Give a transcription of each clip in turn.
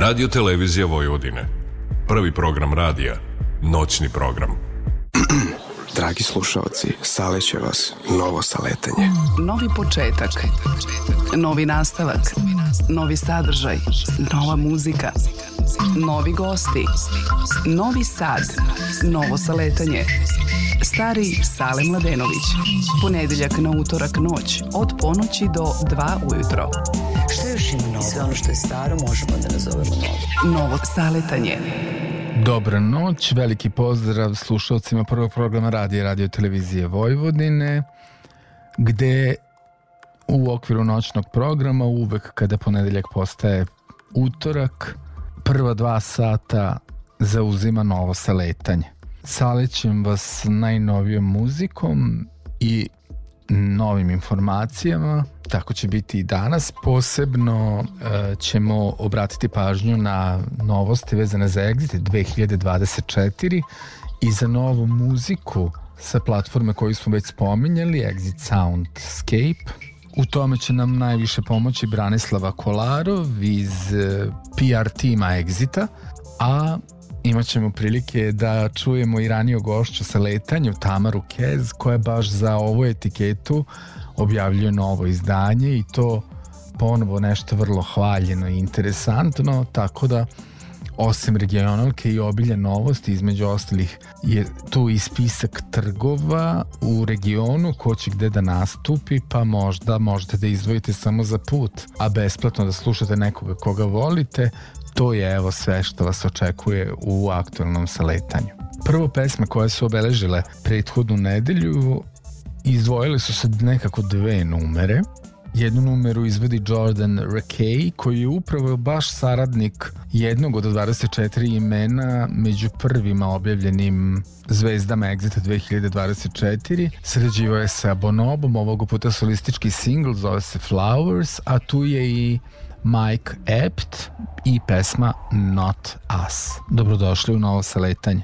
Radio Televizija Vojvodine. Prvi program radija. Noćni program. Dragi slušalci, saleće vas novo saletanje. Novi početak. Novi nastavak. Novi sadržaj. Nova muzika. Novi gosti. Novi sad. Novo saletanje. Stari Sale Mladenović. Ponedeljak na utorak noć od ponoći do 2 ujutro. Ima novo? Sve ono što je staro možemo da nazovemo novo. Novo saletanje. Dobra noć, veliki pozdrav slušalcima prvog programa radije radio televizije Vojvodine, gde u okviru noćnog programa uvek kada ponedeljak postaje utorak, prva dva sata zauzima novo saletanje. Salećem vas najnovijom muzikom i novim informacijama, tako će biti i danas. Posebno e, ćemo obratiti pažnju na novosti vezane za Exit 2024 i za novu muziku sa platforme koju smo već spominjali, Exit Soundscape. U tome će nam najviše pomoći Branislava Kolarov iz e, PR tima Exita, a imat ćemo prilike da čujemo i raniju gošću sa letanju Tamaru Kez koja baš za ovu etiketu objavljuje novo izdanje i to ponovo nešto vrlo hvaljeno i interesantno, tako da osim regionalke i obilje novosti, između ostalih je tu i spisak trgova u regionu ko će gde da nastupi, pa možda možete da izdvojite samo za put, a besplatno da slušate nekoga koga volite, to je evo sve što vas očekuje u aktualnom saletanju. Prvo pesme koje su obeležile prethodnu nedelju izdvojile su se nekako dve numere. Jednu numeru izvodi Jordan Rakey, koji je upravo baš saradnik jednog od 24 imena među prvima objavljenim zvezdama Exita 2024. Sređivao je sa Bonobom, ovog puta solistički singl zove se Flowers, a tu je i Mike Ept i pesma Not Us. Dobrodošli u novo saletanje.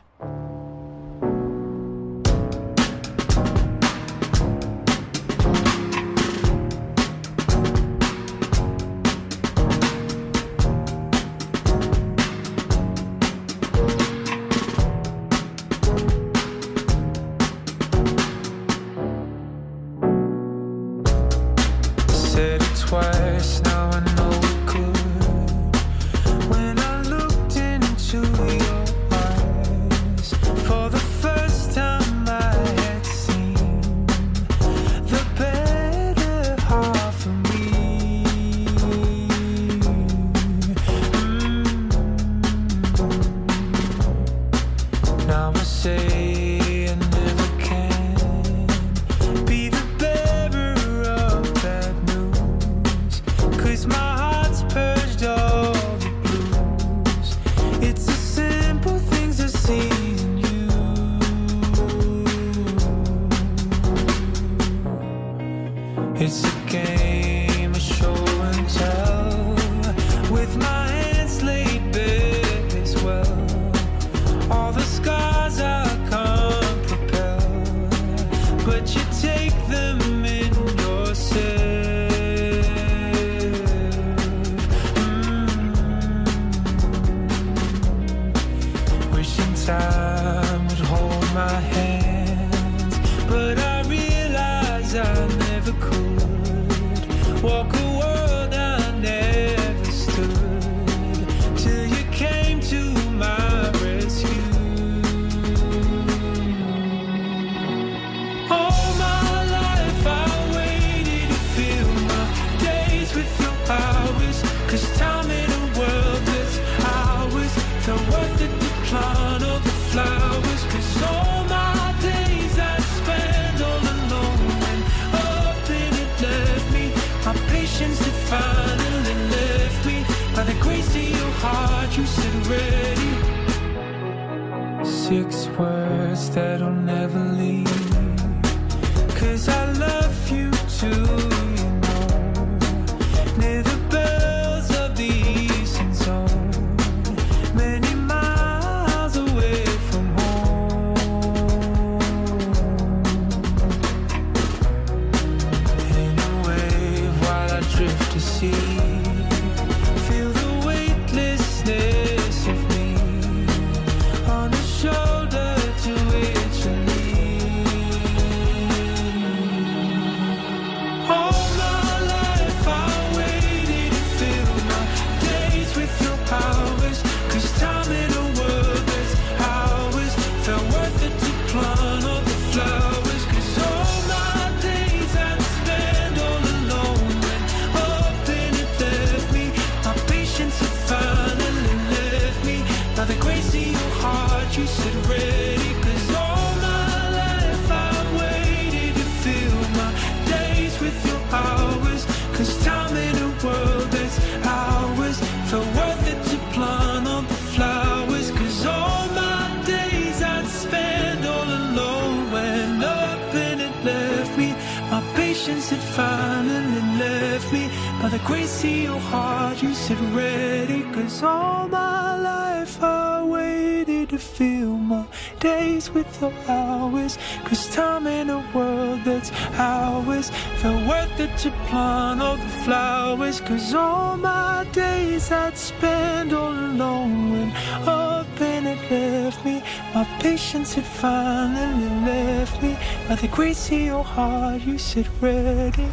With hours. Cause time in a world that's ours felt worth it to plant all the flowers. Cause all my days I'd spend all alone when up and it left me. My patience had finally left me. By the grace of your heart, you said ready.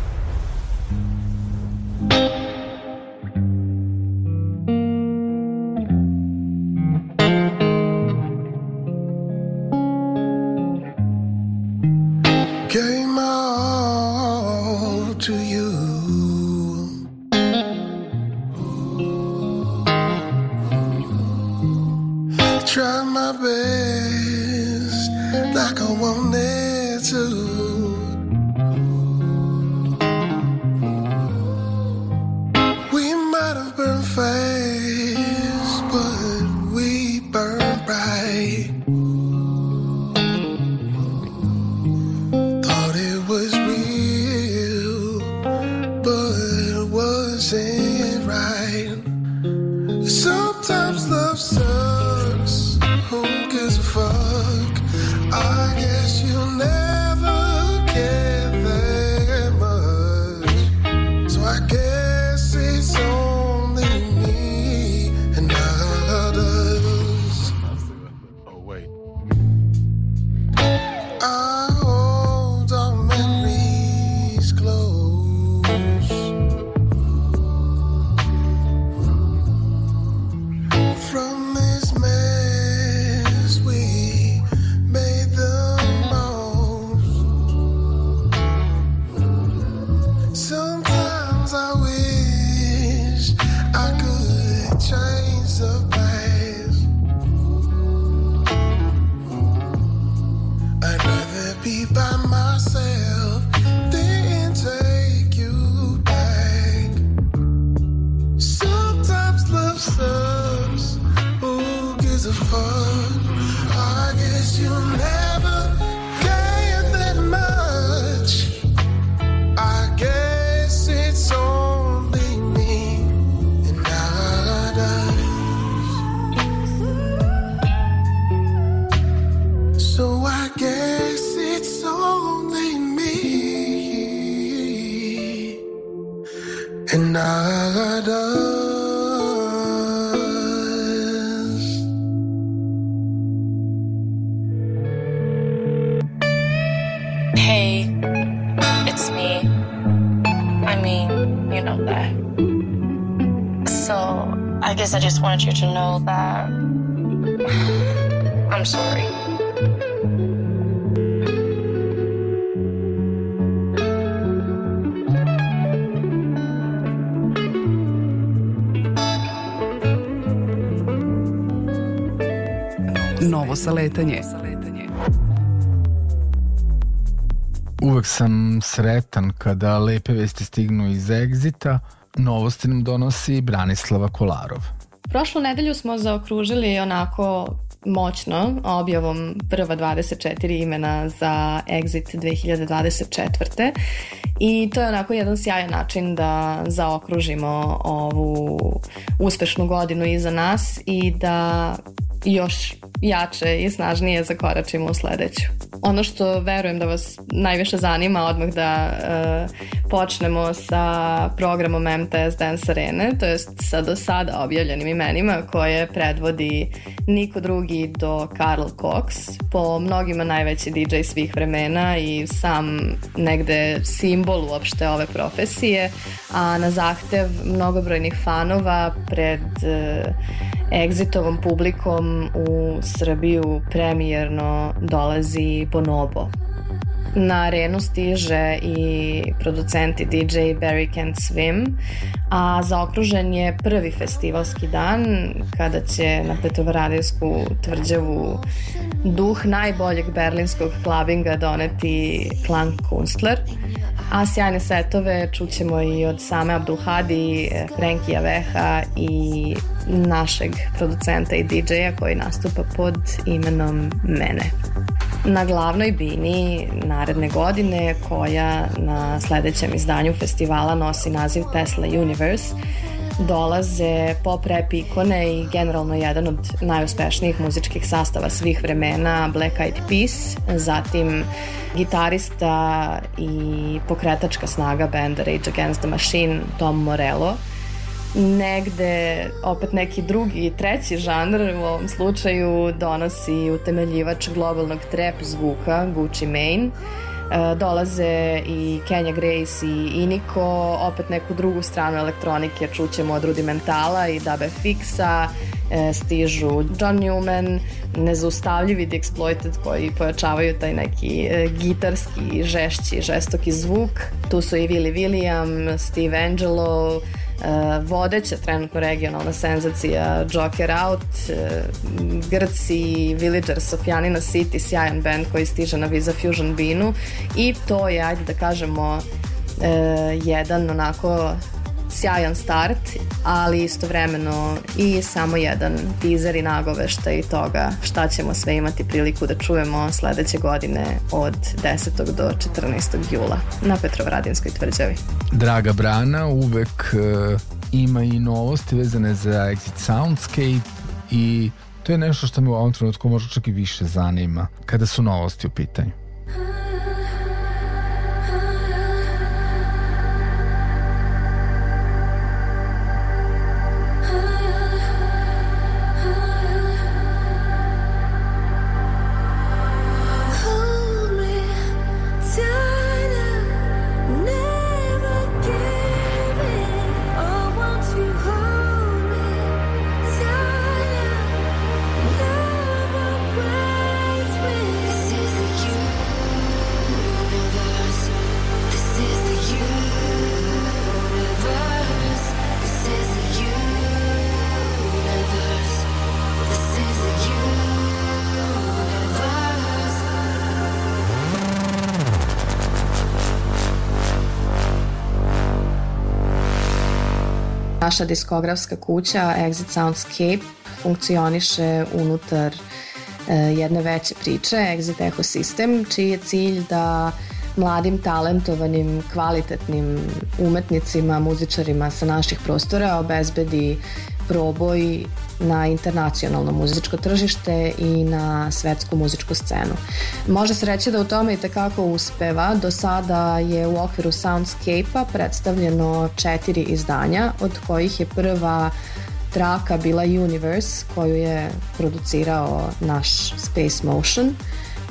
Sretan kada lepe vesti stignu iz Egzita. Novosti nam donosi Branislava Kolarov. Prošlu nedelju smo zaokružili onako moćno objavom prva 24 imena za Exit 2024. I to je onako jedan sjajan način da zaokružimo ovu uspešnu godinu iza nas i da još jače i snažnije zakoračimo u sledeću. Ono što verujem da vas najviše zanima odmah da uh, počnemo sa programom MTS Dance Arene, to jest sa do sada objavljenim imenima koje predvodi niko drugi do Karl Cox, po mnogima najveći DJ svih vremena i sam negde simbol uopšte ove profesije, a na zahtev mnogobrojnih fanova pred uh, Exitovom publikom u Srbiju premijerno dolazi Bonobo. Na arenu stiže i producenti DJ Barry Can't Swim, a zaokružen je prvi festivalski dan kada će na Petrovaradijsku tvrđavu duh najboljeg berlinskog klabinga doneti Klan Kunstler. A sjajne setove čućemo i od same Abdulhadi, Frenkija Veha i našeg producenta i DJ-a koji nastupa pod imenom Mene. Na glavnoj bini naredne godine koja na sledećem izdanju festivala nosi naziv Tesla Universe dolaze pop rap ikone i generalno jedan od najuspešnijih muzičkih sastava svih vremena Black Eyed Peas, zatim gitarista i pokretačka snaga benda Rage Against the Machine Tom Morello, negde opet neki drugi, treći žanr u ovom slučaju donosi utemeljivač globalnog trap zvuka Gucci Mane, E, dolaze i Kenya Grace i Iniko, opet neku drugu stranu elektronike čućemo od Rudimentala i Dabe Fixa, e, stižu John Newman, nezaustavljivi The Exploited koji pojačavaju taj neki e, gitarski, žešći, žestoki zvuk. Tu su i Willy William, Steve Angelo, vodeća trenutno regionalna senzacija Joker Out, uh, Grci, Villagers, Sofjanina City, sjajan band koji stiže na Visa Fusion Binu i to je, ajde da kažemo, uh, jedan onako sjajan start, ali istovremeno i samo jedan teaser i nagovešta i toga šta ćemo sve imati priliku da čujemo sledeće godine od 10. do 14. jula na Petrovaradinskoj tvrđavi. Draga Brana uvek uh, ima i novosti vezane za Exit Soundscape i to je nešto što me u ovom trenutku možda čak i više zanima kada su novosti u pitanju. Naša diskografska kuća Exit Soundscape funkcioniše unutar e, jedne veće priče, Exit Ecosystem, čiji je cilj da mladim, talentovanim, kvalitetnim umetnicima, muzičarima sa naših prostora obezbedi proboj na internacionalno muzičko tržište i na svetsku muzičku scenu. Može se reći da u tome i tekako uspeva. Do sada je u okviru Soundscape-a predstavljeno četiri izdanja, od kojih je prva traka bila Universe, koju je producirao naš Space Motion.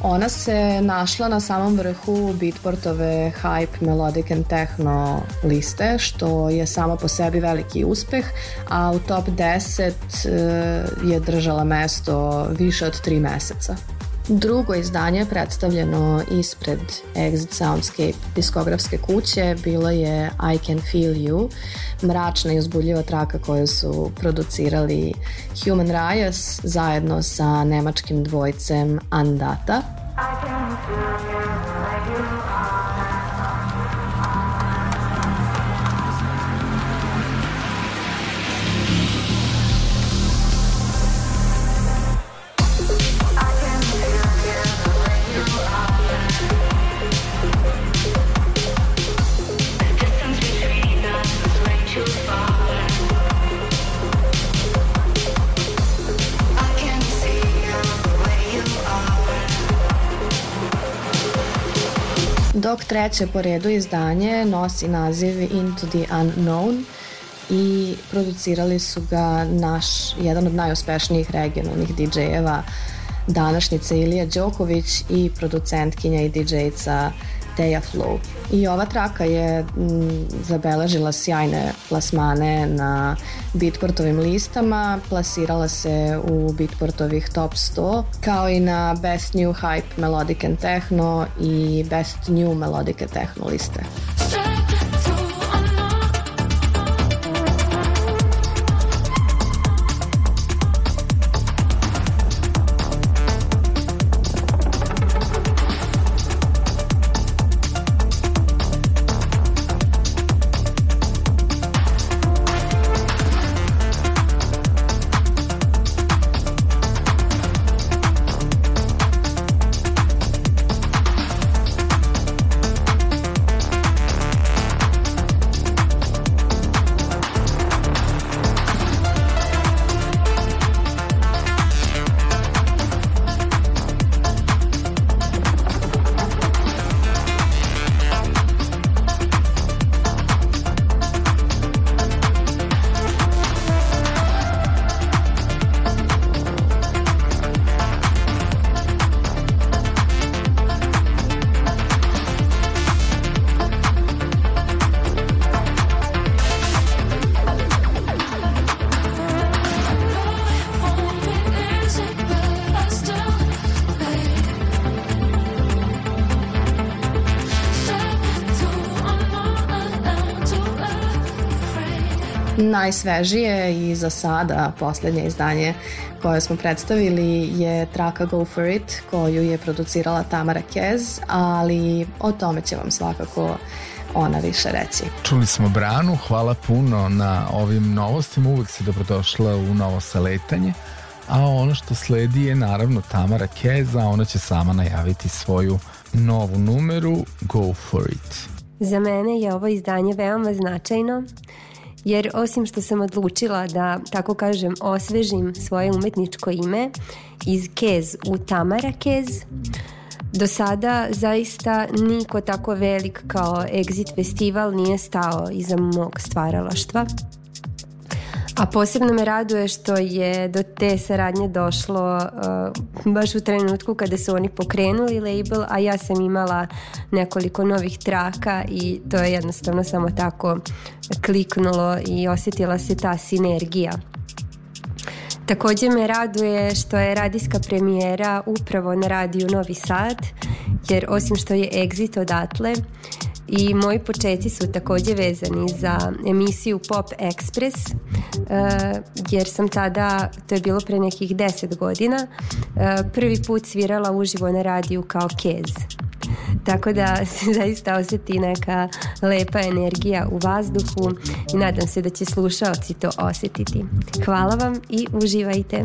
Ona se našla na samom vrhu Beatportove Hype Melodic and Techno liste, što je samo po sebi veliki uspeh, a u top 10 e, je držala mesto više od 3 meseca. Drugo izdanje predstavljeno ispred Exit Soundscape diskografske kuće bilo je I Can Feel You, mračna i uzbudljiva traka koju su producirali Human Riot zajedno sa nemačkim dvojcem Andata. I can feel you dok treće po redu izdanje nosi naziv Into the Unknown i producirali su ga naš, jedan od najuspešnijih regionalnih DJ-eva današnjice Ilija Đoković i producentkinja i DJ-ica Teja Flow. I ova traka je m, zabeležila sjajne plasmane na Beatportovim listama, plasirala se u Beatportovih top 100, kao i na Best New Hype Melodic and Techno i Best New Melodic and Techno liste. Najsvežije i za sada poslednje izdanje koje smo predstavili je traka Go For It koju je producirala Tamara Kez, ali o tome će vam svakako ona više reći. Čuli smo Branu, hvala puno na ovim novostima, uvek si dobrodošla u novo saletanje. A ono što sledi je naravno Tamara Keza, ona će sama najaviti svoju novu numeru Go For It. Za mene je ovo izdanje veoma značajno jer osim što sam odlučila da, tako kažem, osvežim svoje umetničko ime iz Kez u Tamara Kez, do sada zaista niko tako velik kao Exit festival nije stao iza mog stvaralaštva. A posebno me raduje što je do te saradnje došlo uh, baš u trenutku kada su oni pokrenuli label, a ja sam imala nekoliko novih traka i to je jednostavno samo tako kliknulo i osjetila se ta sinergija. Takođe me raduje što je radijska premijera upravo na radiju Novi Sad, jer osim što je Exit odatle, i moji početi su takođe vezani za emisiju Pop Express e, jer sam tada, to je bilo pre nekih 10 godina, e, prvi put svirala uživo na radiju kao kez. Tako da se zaista oseti neka lepa energija u vazduhu i nadam se da će slušaoci to osetiti Hvala vam i uživajte.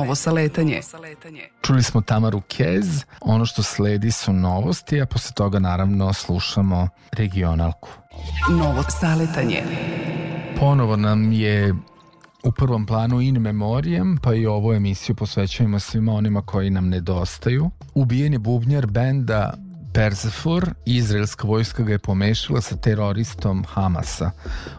Novo saletanje. Čuli smo Tamaru Kez, ono što sledi su novosti, a posle toga naravno slušamo regionalku. Novo saletanje. Ponovo nam je u prvom planu in memoriam, pa i ovu emisiju posvećujemo svima onima koji nam nedostaju. Ubijen je bubnjar benda Persefor, izraelska vojska ga je pomešala sa teroristom Hamasa.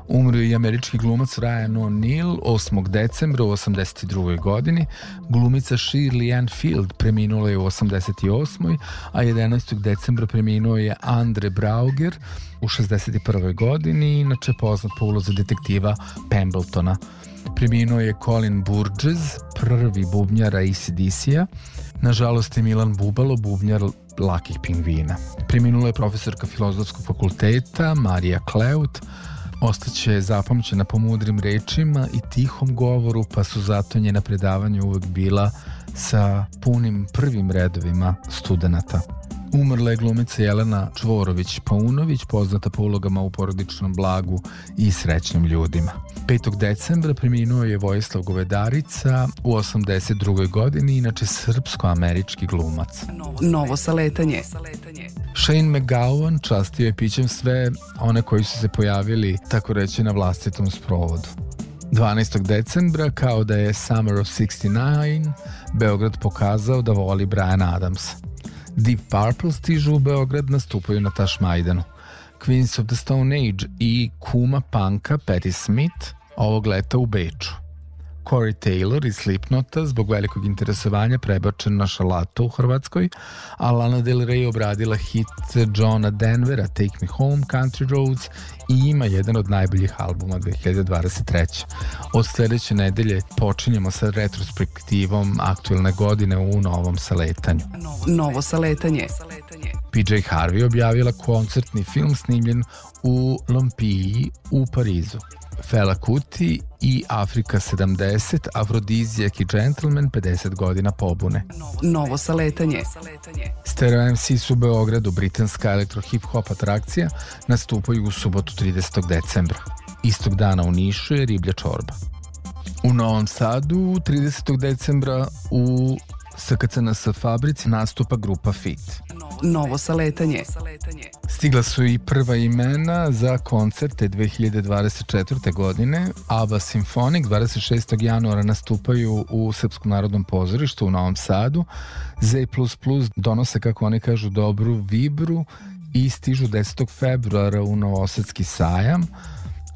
Umrio je američki glumac Ryan O'Neill 8. decembra u 82. godini. Glumica Shirley Ann Field preminula je u 88. a 11. decembra preminuo je Andre Brauger u 61. godini, inače poznat po ulozi detektiva Pembletona. Preminuo je Colin Burgess, prvi bubnjar ACDC-a. Nažalost je Milan Bubalo, bubnjar lakih pingvina. Preminula je profesorka filozofskog fakulteta Marija Kleut, ostaće zapamćena po mudrim rečima i tihom govoru, pa su zato njena predavanja uvek bila sa punim prvim redovima studenta. Umrla je glumica Jelena Čvorović-Paunović, poznata po ulogama u porodičnom blagu i srećnim ljudima. 5. decembra preminuo je Vojislav Govedarica u 82. godini, inače srpsko-američki glumac. Novo saletanje. Shane McGowan častio je pićem sve one koji su se pojavili, tako reći, na vlastitom sprovodu. 12. decembra, kao da je Summer of 69, Beograd pokazao da voli Brian Adamsa. Deep Purple stižu u Beograd, nastupaju na Tašmajdanu. Queens of the Stone Age i kuma panka Patti Smith ovog leta u Beču. Corey Taylor iz Slipnota zbog velikog interesovanja prebačen na šalatu u Hrvatskoj, a Lana Del Rey obradila hit Johna Denvera Take Me Home, Country Roads i ima jedan od najboljih albuma 2023. Od sledeće nedelje počinjemo sa retrospektivom aktuelne godine u novom saletanju. Novo saletanje. PJ Harvey objavila koncertni film snimljen u Lompiji u Parizu. Fela Kuti i Afrika 70, Afrodizijak i Gentleman 50 godina pobune. Novo saletanje. Stereo MC su u Beogradu, britanska elektro-hip-hop atrakcija, nastupaju u subotu 30. decembra. Istog dana u Nišu je Riblja čorba. U Novom Sadu 30. decembra u SKCNS fabrici nastupa grupa Fit. Novo saletanje. Stigla su i prva imena za koncerte 2024. godine. ABBA Symphonic 26. januara nastupaju u Srpskom narodnom pozorištu u Novom Sadu. Z++ donose, kako oni kažu, dobru vibru i stižu 10. februara u Novosadski sajam.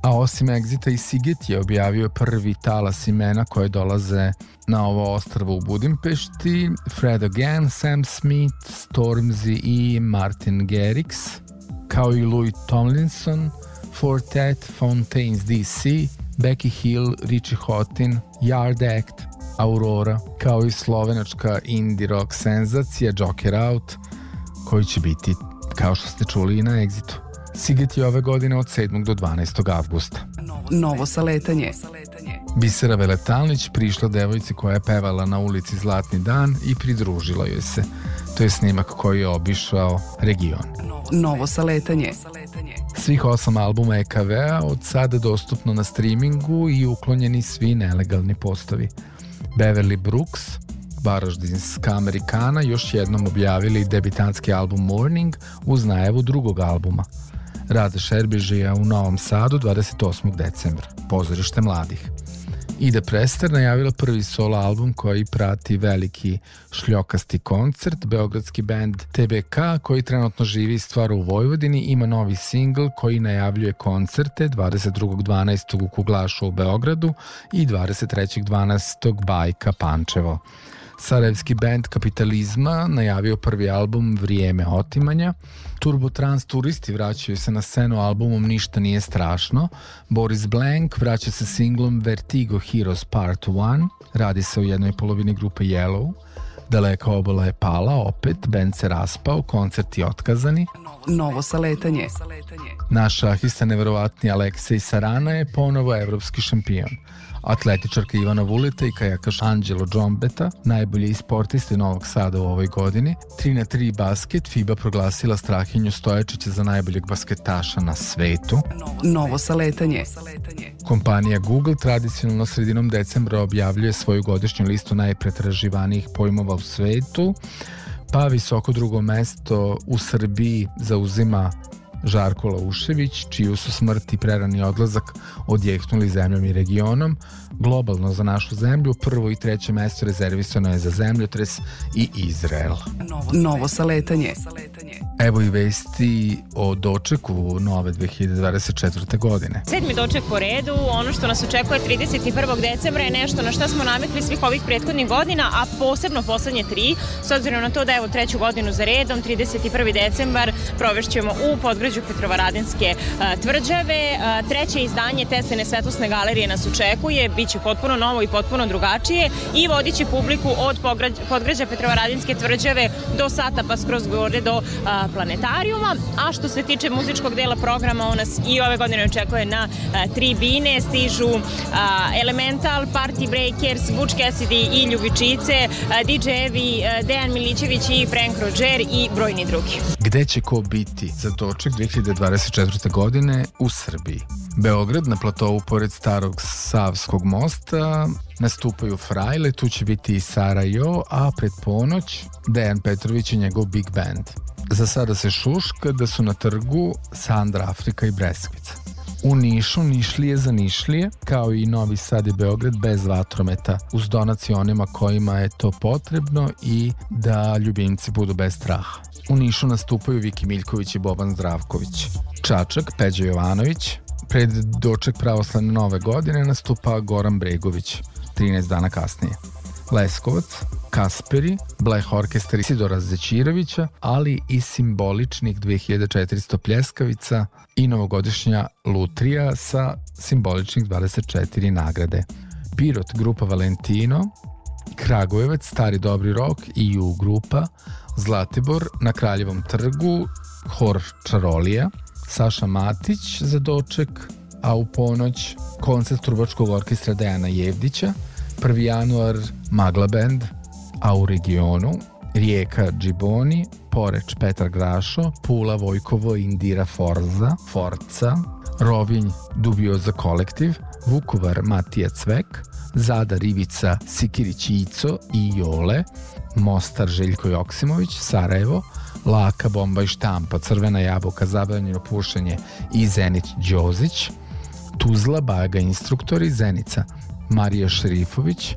A osim Exita i Siget je objavio prvi talas imena koje dolaze na ovo ostrvo u Budimpešti. Fred Again, Sam Smith, Stormzy i Martin Garrix, kao i Louis Tomlinson, Fortet, Fontaines DC, Becky Hill, Richie Houghton, Yard Act, Aurora, kao i slovenačka indie rock senzacija Joker Out, koji će biti, kao što ste čuli, na Exitu. Siget je ove godine od 7. do 12. avgusta. Novo saletanje. Bisera Veletalnić prišla devojci koja je pevala na ulici Zlatni dan i pridružila joj se. To je snimak koji je obišao region. Novo saletanje. Svih osam albuma EKV-a od sada dostupno na streamingu i uklonjeni svi nelegalni postovi. Beverly Brooks, Varaždinska Amerikana još jednom objavili debitanski album Morning uz najavu drugog albuma. Rade Šerbežija u Novom Sadu 28. decembra, pozorište mladih. Ida Prester najavila prvi solo album koji prati veliki šljokasti koncert. Beogradski band TBK koji trenutno živi i stvara u Vojvodini ima novi singl koji najavljuje koncerte 22.12. u Kuglašu u Beogradu i 23.12. Bajka Pančevo. Sarajevski band Kapitalizma najavio prvi album Vrijeme otimanja. Turbo Trans turisti vraćaju se na scenu albumom Ništa nije strašno. Boris Blank vraća se singlom Vertigo Heroes Part 1. Radi se o jednoj polovini grupe Yellow. Daleka obola je pala, opet, band se raspao, koncerti otkazani. Novo saletanje. Naš šahista neverovatni Aleksej Sarana je ponovo evropski šampion. Atletičarka Ivana Vuleta i kajakaš Anđelo Džombeta, najbolji sportisti Novog Sada u ovoj godini. 3 na 3 basket, FIBA proglasila Strahinju Stojačića za najboljeg basketaša na svetu. Novo saletanje. Kompanija Google tradicionalno sredinom decembra objavljuje svoju godišnju listu najpretraživanijih pojmova u svetu, pa visoko drugo mesto u Srbiji zauzima Žarko Laušević, čiju su smrt i prerani odlazak odjehnuli zemljom i regionom. Globalno za našu zemlju prvo i treće mesto rezervisano je za zemljotres i Izrael. Novo saletanje. Evo i vesti o dočeku nove 2024. godine. Sedmi doček po redu, ono što nas očekuje 31. decembra je nešto na šta smo navikli svih ovih prethodnih godina, a posebno poslednje tri, s obzirom na to da evo treću godinu za redom, 31. decembar provešćemo u podgrađu Petrovaradinske a, tvrđave. A, treće izdanje Tesene svetlosne galerije nas očekuje, bit će potpuno novo i potpuno drugačije i vodit će publiku od podgrađa Petrovaradinske tvrđave do sata pa skroz gore do a, planetarijuma. A što se tiče muzičkog dela programa, on nas i ove godine očekuje na a, tribine, stižu Elemental, Party Breakers, Butch Cassidy i Ljubičice, DJ-evi Dejan Milićević i Frank Roger i brojni drugi. Gde će ko biti za doček 2024. godine u Srbiji? Beograd na platovu pored starog Savskog mosta nastupaju Frajle, tu će biti i Sara Jo, a pred ponoć Dejan Petrović i njegov big band. Za sada se šuška da su na trgu Sandra Afrika i Breskvica. U Nišu Nišlije za Nišlije, kao i Novi Sad i Beograd bez vatrometa, uz donaciju onima kojima je to potrebno i da ljubimci budu bez straha. U Nišu nastupaju Viki Miljković i Boban Zdravković. Čačak, Peđa Jovanović, pred doček pravoslavne nove godine nastupa Goran Bregović, 13 dana kasnije. Leskovac, Kasperi, Bleh Orkestar Isidora Zećirovića, ali i simboličnih 2400 pljeskavica i novogodišnja Lutrija sa simboličnih 24 nagrade. Pirot grupa Valentino, Kragujevac, Stari Dobri Rok i U grupa, Zlatibor na Kraljevom trgu, Hor Čarolija, Saša Matić za doček, a u ponoć koncert Trubačkog orkestra Dejana Jevdića, 1. januar Magla Band, a u regionu Rijeka Džiboni, Poreč Petar Grašo, Pula Vojkovo Indira Forza, Forca, Rovinj Dubioza Kolektiv, Vukovar Matija Cvek, Zadar Ivica Sikirić Ico i Jole, Mostar Željko Joksimović, Sarajevo, Laka bomba i štampa, Crvena jabuka, zabranjeno pušenje i Zenit Đozić, Tuzla Baga instruktori, Zenica Marija Šerifović,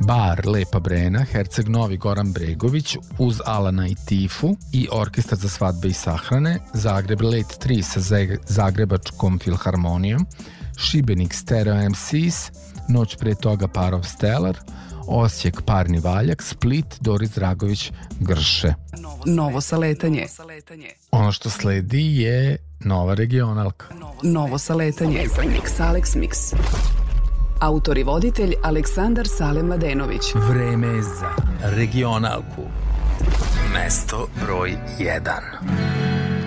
Bar Lepa Brena, Herceg Novi Goran Bregović uz Alana i Tifu i Orkestar za svadbe i sahrane, Zagreb Late 3 sa Zagrebačkom filharmonijom, Šibenik Stereo MCs, Noć pre toga Parov Stellar, Osijek Parni Valjak, Split Doris Dragović Grše. Novo saletanje. Ono što sledi je nova regionalka. Novo saletanje. Mix Alex Mix. Autor i voditelj Aleksandar Sale Mladenović. Vreme je za regionalku. Mesto broj 1.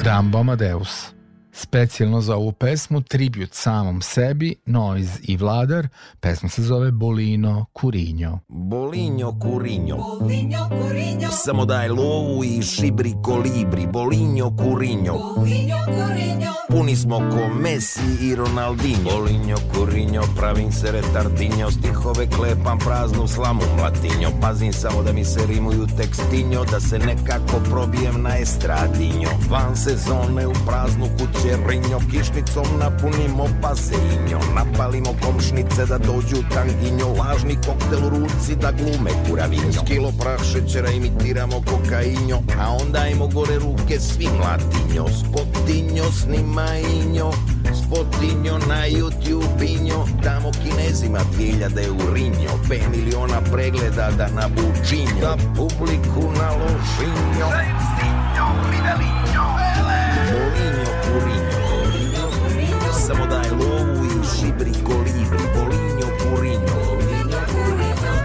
Rambo Amadeus. Specijalno za ovu pesmu tribut samom sebi, Noise i Vladar. Pesma se zove Bolino Kurinjo. Bolinjo Kurinjo. Bolinjo Kurinjo. Samo daj lovu i šibri kolibri. Bolinjo Kurinjo. Bolinjo Kurinjo. Puni smo ko Messi i Ronaldinho. Bolinjo Kurinjo, pravim se retardinjo. Stihove klepam praznu slamu mlatinjo. Pazim samo da mi se rimuju tekstinjo. Da se nekako probijem na estradinjo. Van sezone u praznu kuću rinjo Kišnicom napunimo bazenjo Napalimo komšnice da dođu tanginjo Lažni koktel u ruci da glume kuravinjo Kilo prah šećera imitiramo kokainjo A onda ajmo gore ruke svi mlatinjo Spotinjo snimajinjo Spotinjo na YouTube-injo Damo kinezima 2000 eurinjo 5 miliona pregleda da nabučinjo Da publiku naložinjo Sinjo, Midelinjo, Bolinjo, Kurinjo Samo daj lovu i šibri kolibri Bolinjo, Kurinjo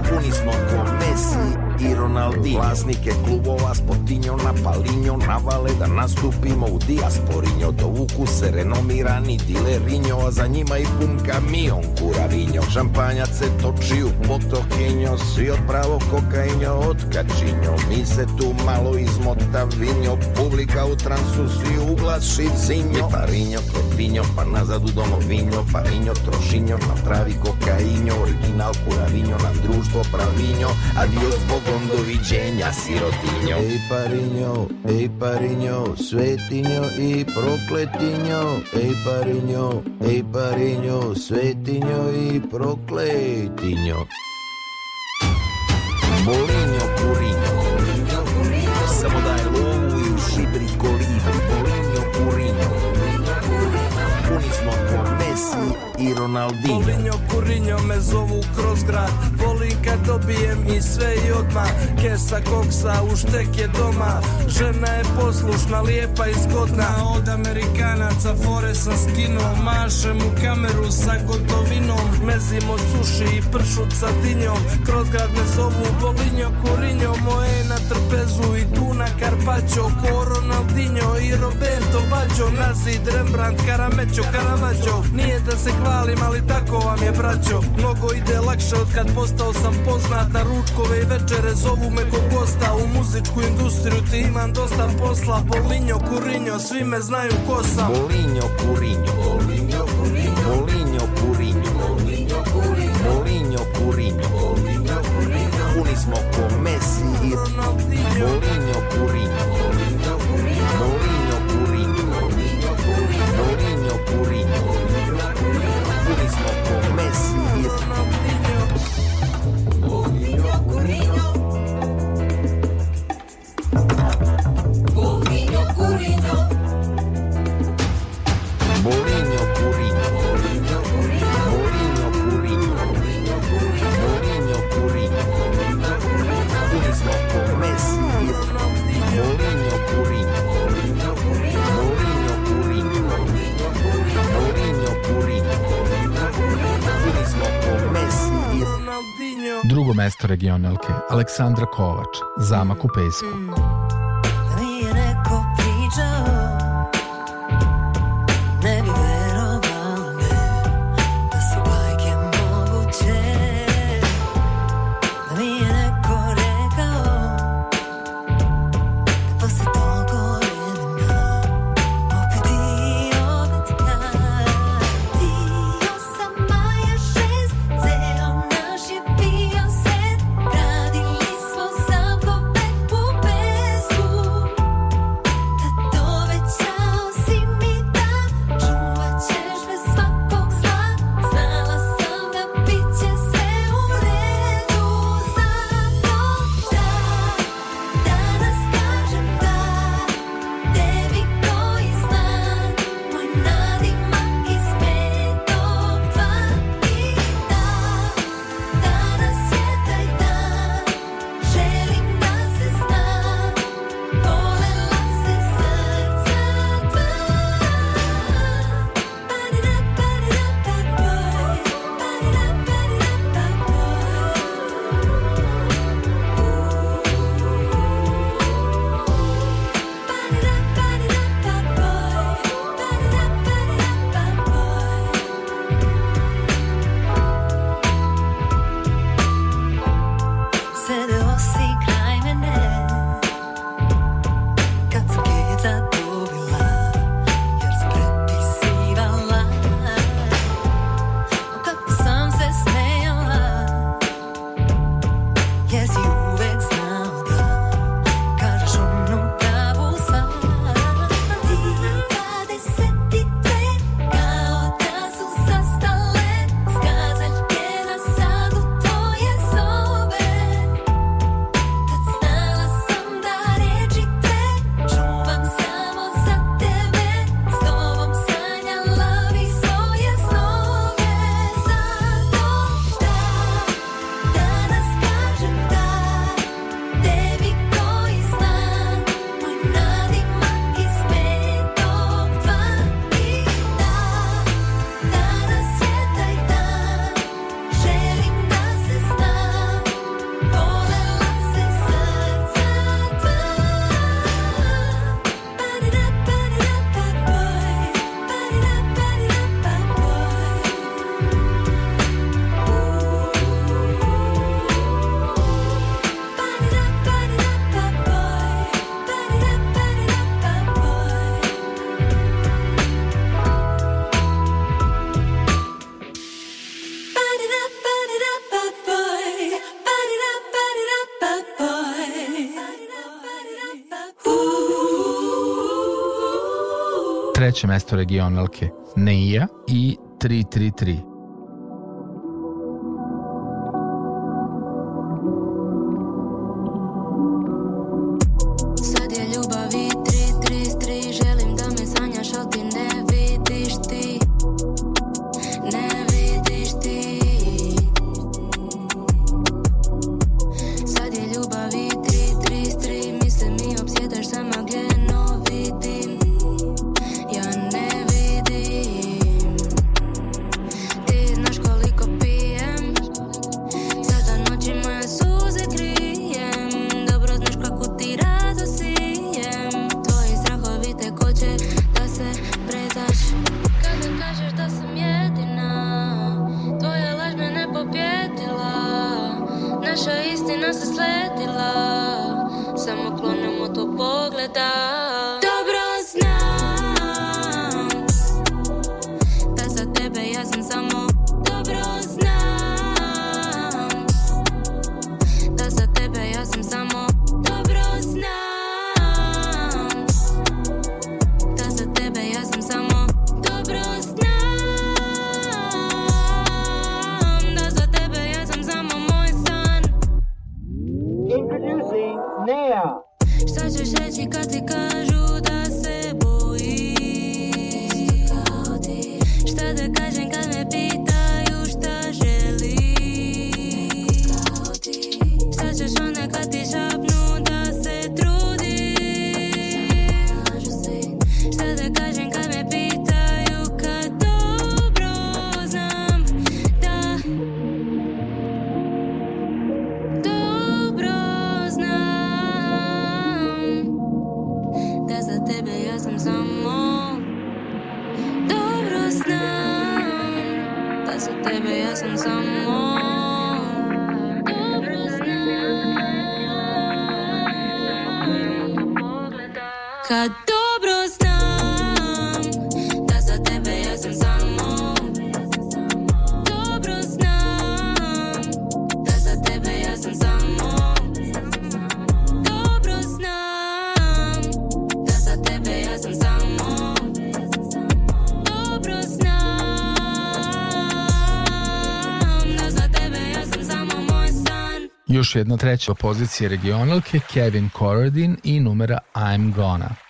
Puni smo ko Messi i Ronaldinho. Vlasnike klubova spotinjo na palinjo Navale da nastupimo u dijasporinjo. Dovuku se renomirani dilerinjo A za njima i pun kamion kurarinjo. Šampanjac se toči u potokinjo Svi od pravo kokainjo od kačinjo. Mi se tu malo izmotavinjo Publika u transu svi uglas šizinjo Parinjo, klepinjo, pa nazad u domovinjo. Parinjo, trošinjo, napravi kokainjo Original kuravinjo, nam društvo pravinjo. Adios bogom, doviđenja, sirotinjo. Ej parinjo, ej parinjo, svetinjo i prokletinjo. Ej parinjo, ej parinjo, svetinjo i prokletinjo. Bolinjo, kurinjo i Ronaldinho. Bolinjo kurinjo me zovu kroz grad. Volim kad dobijem i sve i odmah Kesa koksa u štek je doma. Žena je poslušna, lijepa i zgodna. Od Amerikanaca fore sam skinuo Mašem u kameru sa gotovinom. Mezimo suši i pršut sa dinjom Kroz grad me zovu Bolinjo kurinjo Moje je na trpezu i tuna Carpaccio. Ko Ronaldinho i Roberto Baggio. Nazid, Rembrandt, Karamećo, Caravaggio. Nije da se hvalim, ali tako vam je braćo. Mnogo ide lakše od kad postao sam poznat. Na ručkove i večere zovu me ko gosta. U muzičku industriju ti imam dosta posla. Bolinjo, Kurinjo, svi me znaju ko sam. Bolinjo, kurinjo. Bolinjo, kurinjo. Bolinjo, kurinjo. Bolinjo, kurinjo. Bolinjo, kurinjo. Bolinjo, kurinjo. Puni smo ko Messi i Ronaldinho Bolinjo, kurinjo Drugo mesto regionalke, Aleksandra Kovač, Zamak u pesku. treće mesto regionalke NEIA i 333. radila Samo klonem od to pogleda još jedna treća pozicija regionalke Kevin Corradin i numera I'm Gonna.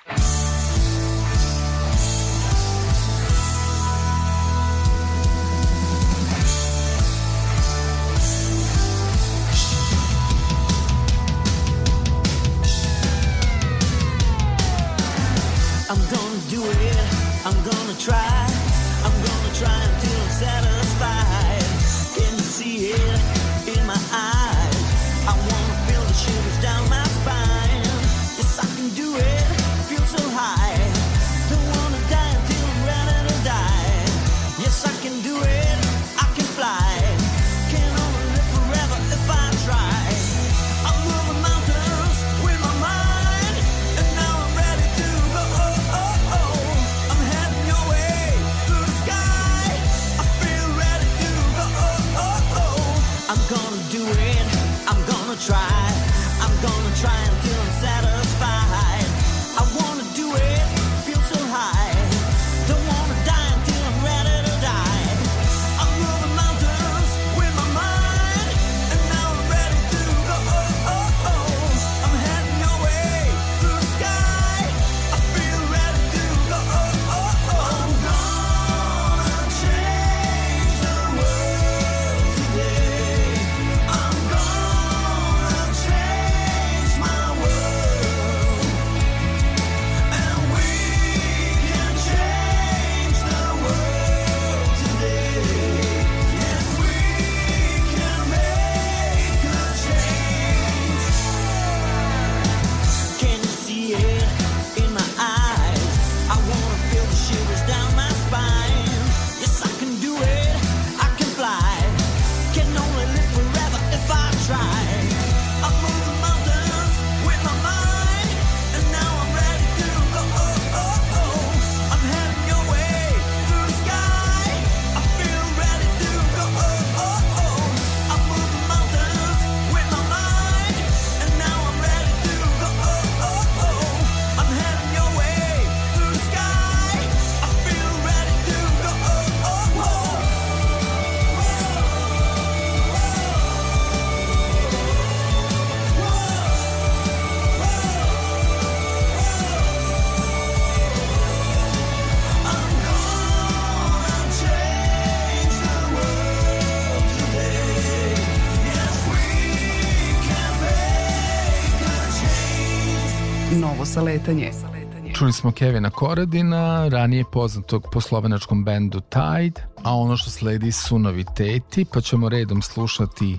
Saletanje. Čuli smo Kevina Koradina, ranije poznatog po slovenačkom bendu Tide, a ono što sledi su noviteti, pa ćemo redom slušati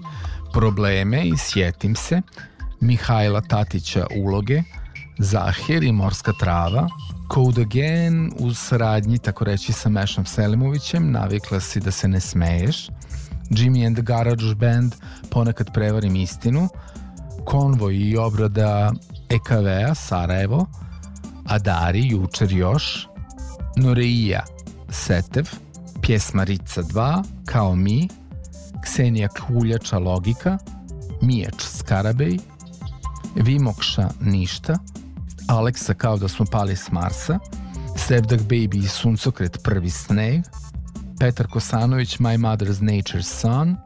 probleme i sjetim se, Mihajla Tatića uloge, Zahir i Morska trava, Code Again uz saradnji, tako reći, sa Mešom Selimovićem, navikla si da se ne smeješ, Jimmy and the Garage Band, ponekad prevarim istinu, konvoj i obrada EKV-a Sarajevo, Adari jučer još, Noreija Setev, pjesma Rica 2, Kao mi, Ksenija Kuljača Logika, Mijač Skarabej, Vimokša Ništa, Aleksa kao da smo pali s Marsa, Sevdak Baby i Suncokret Prvi sneg, Petar Kosanović My Mother's Nature's Son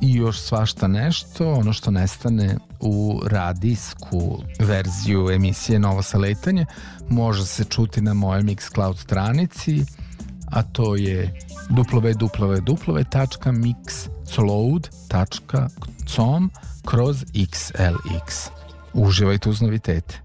i još svašta nešto, ono što nestane u radijsku verziju emisije Novo saletanje može se čuti na mojoj Mixcloud stranici, a to je www.mixcloud.com kroz XLX. Uživajte uz novitete.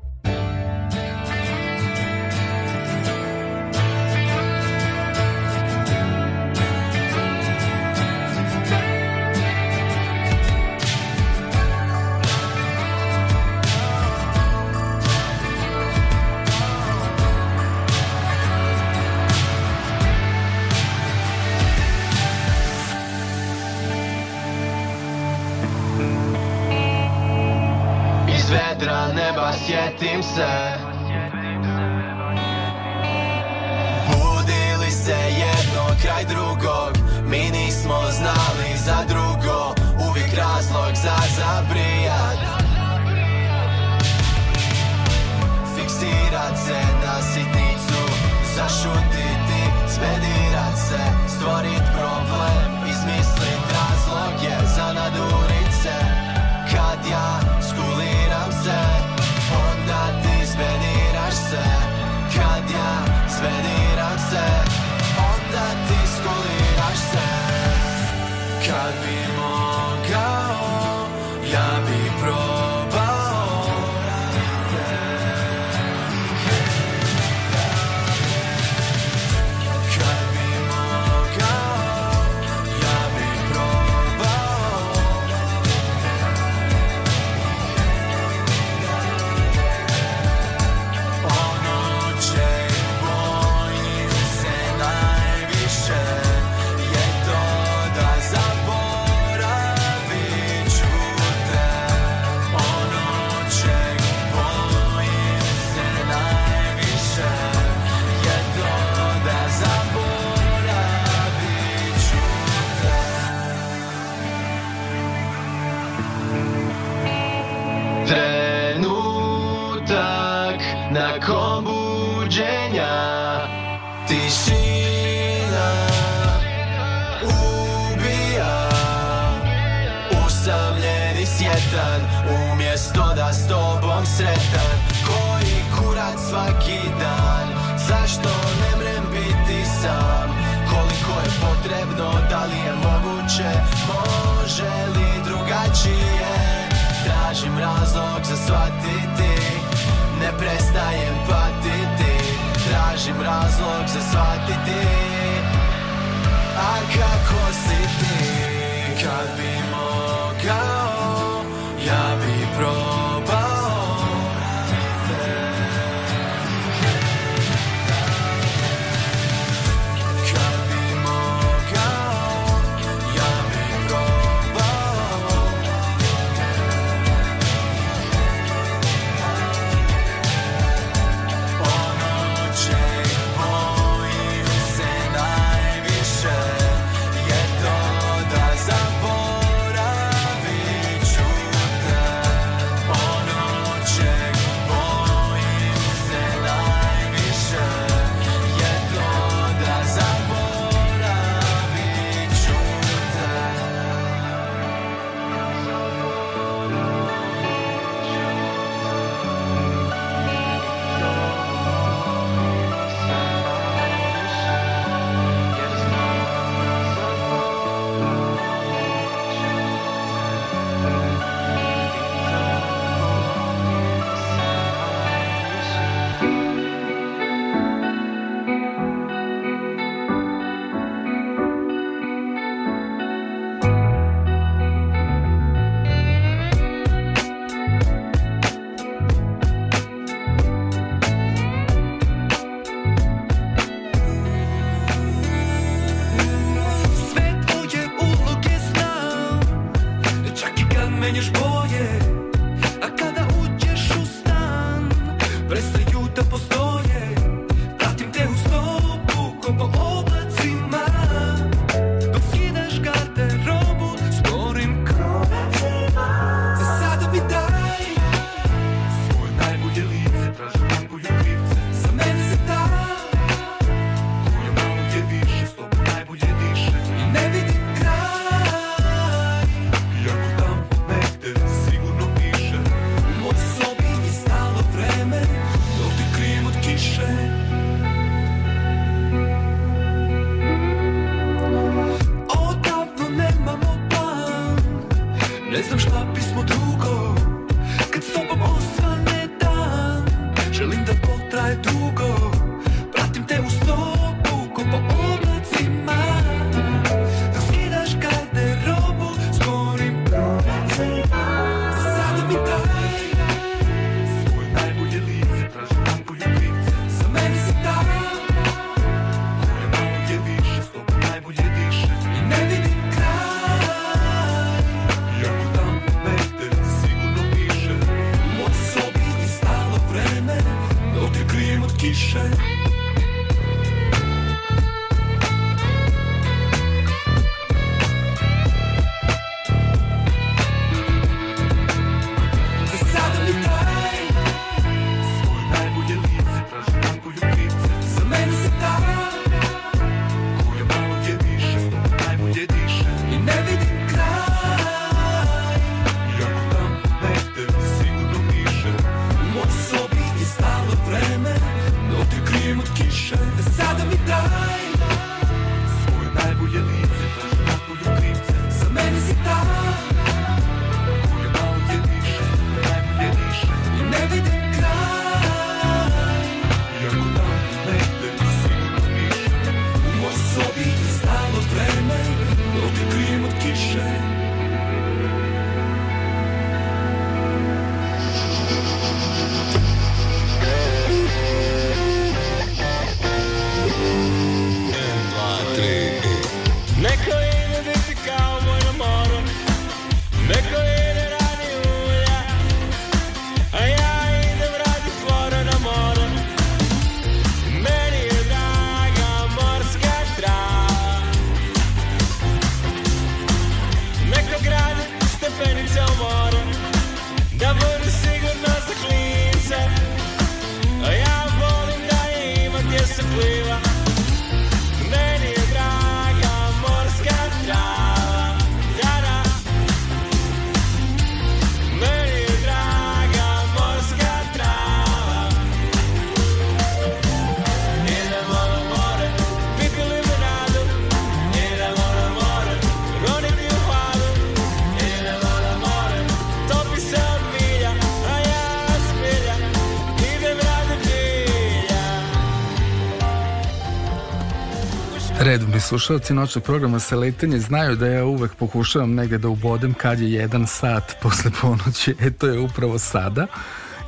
slušalci noćnog programa sa letenje znaju da ja uvek pokušavam negde da ubodem kad je jedan sat posle ponoći, e to je upravo sada.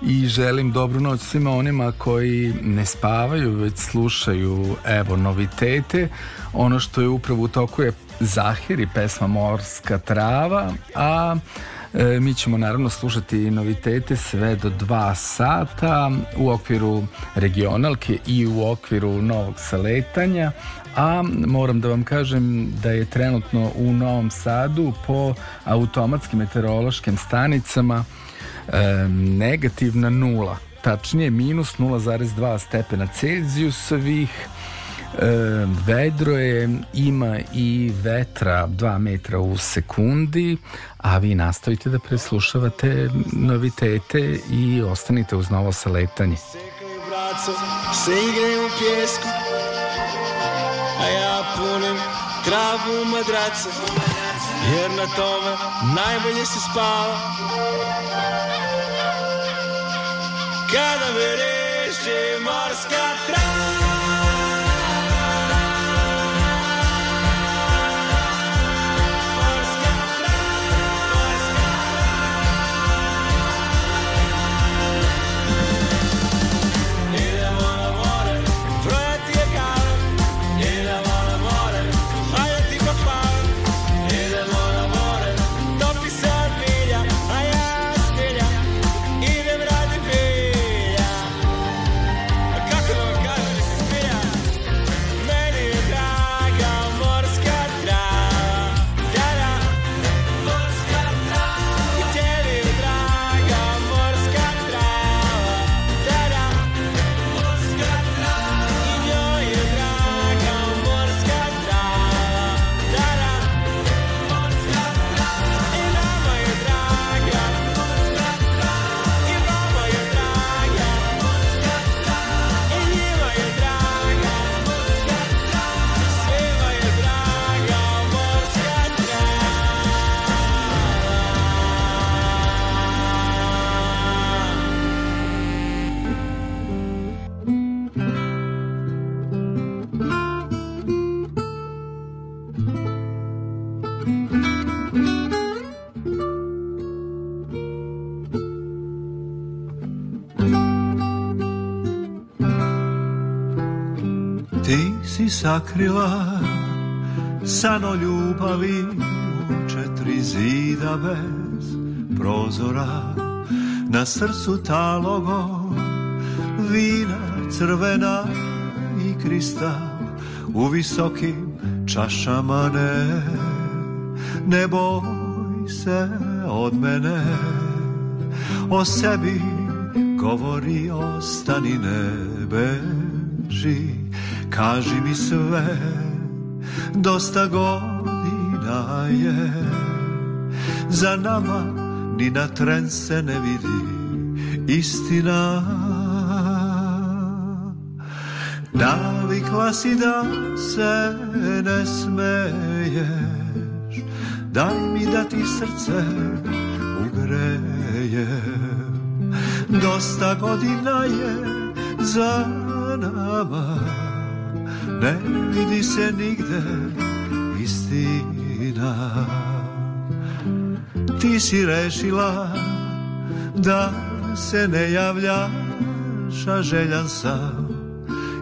I želim dobru noć svima onima koji ne spavaju već slušaju evo novitete. Ono što je upravo u toku je Zahiri pesma Morska trava a E, mi ćemo naravno slušati novitete sve do dva sata u okviru regionalke i u okviru novog saletanja, a moram da vam kažem da je trenutno u Novom Sadu po automatskim meteorološkim stanicama e, negativna nula, tačnije minus 0,2 stepena Celzijusovih, Vedro je, ima i vetra 2 metra u sekundi, a vi nastavite da preslušavate novitete i ostanite uz novo saletanje. se igre u pjesku, a ja punem travu madraca, jer na tome najbolje se spava. Kada me reše morska trava, sakrila san o ljubavi u četiri zida bez prozora. Na srcu talogo vina crvena i kristal u visokim čašama ne. Ne boj se od mene o sebi govori ostani ne beži kaži mi sve dosta godina je. Za nama ni na tren se ne vidi istina. Navikla si da se ne smeješ daj mi da ti srce ugreje. Dosta godina je za nama ne vidi se nigde istina. Ti si rešila da se ne javljaš a željan sam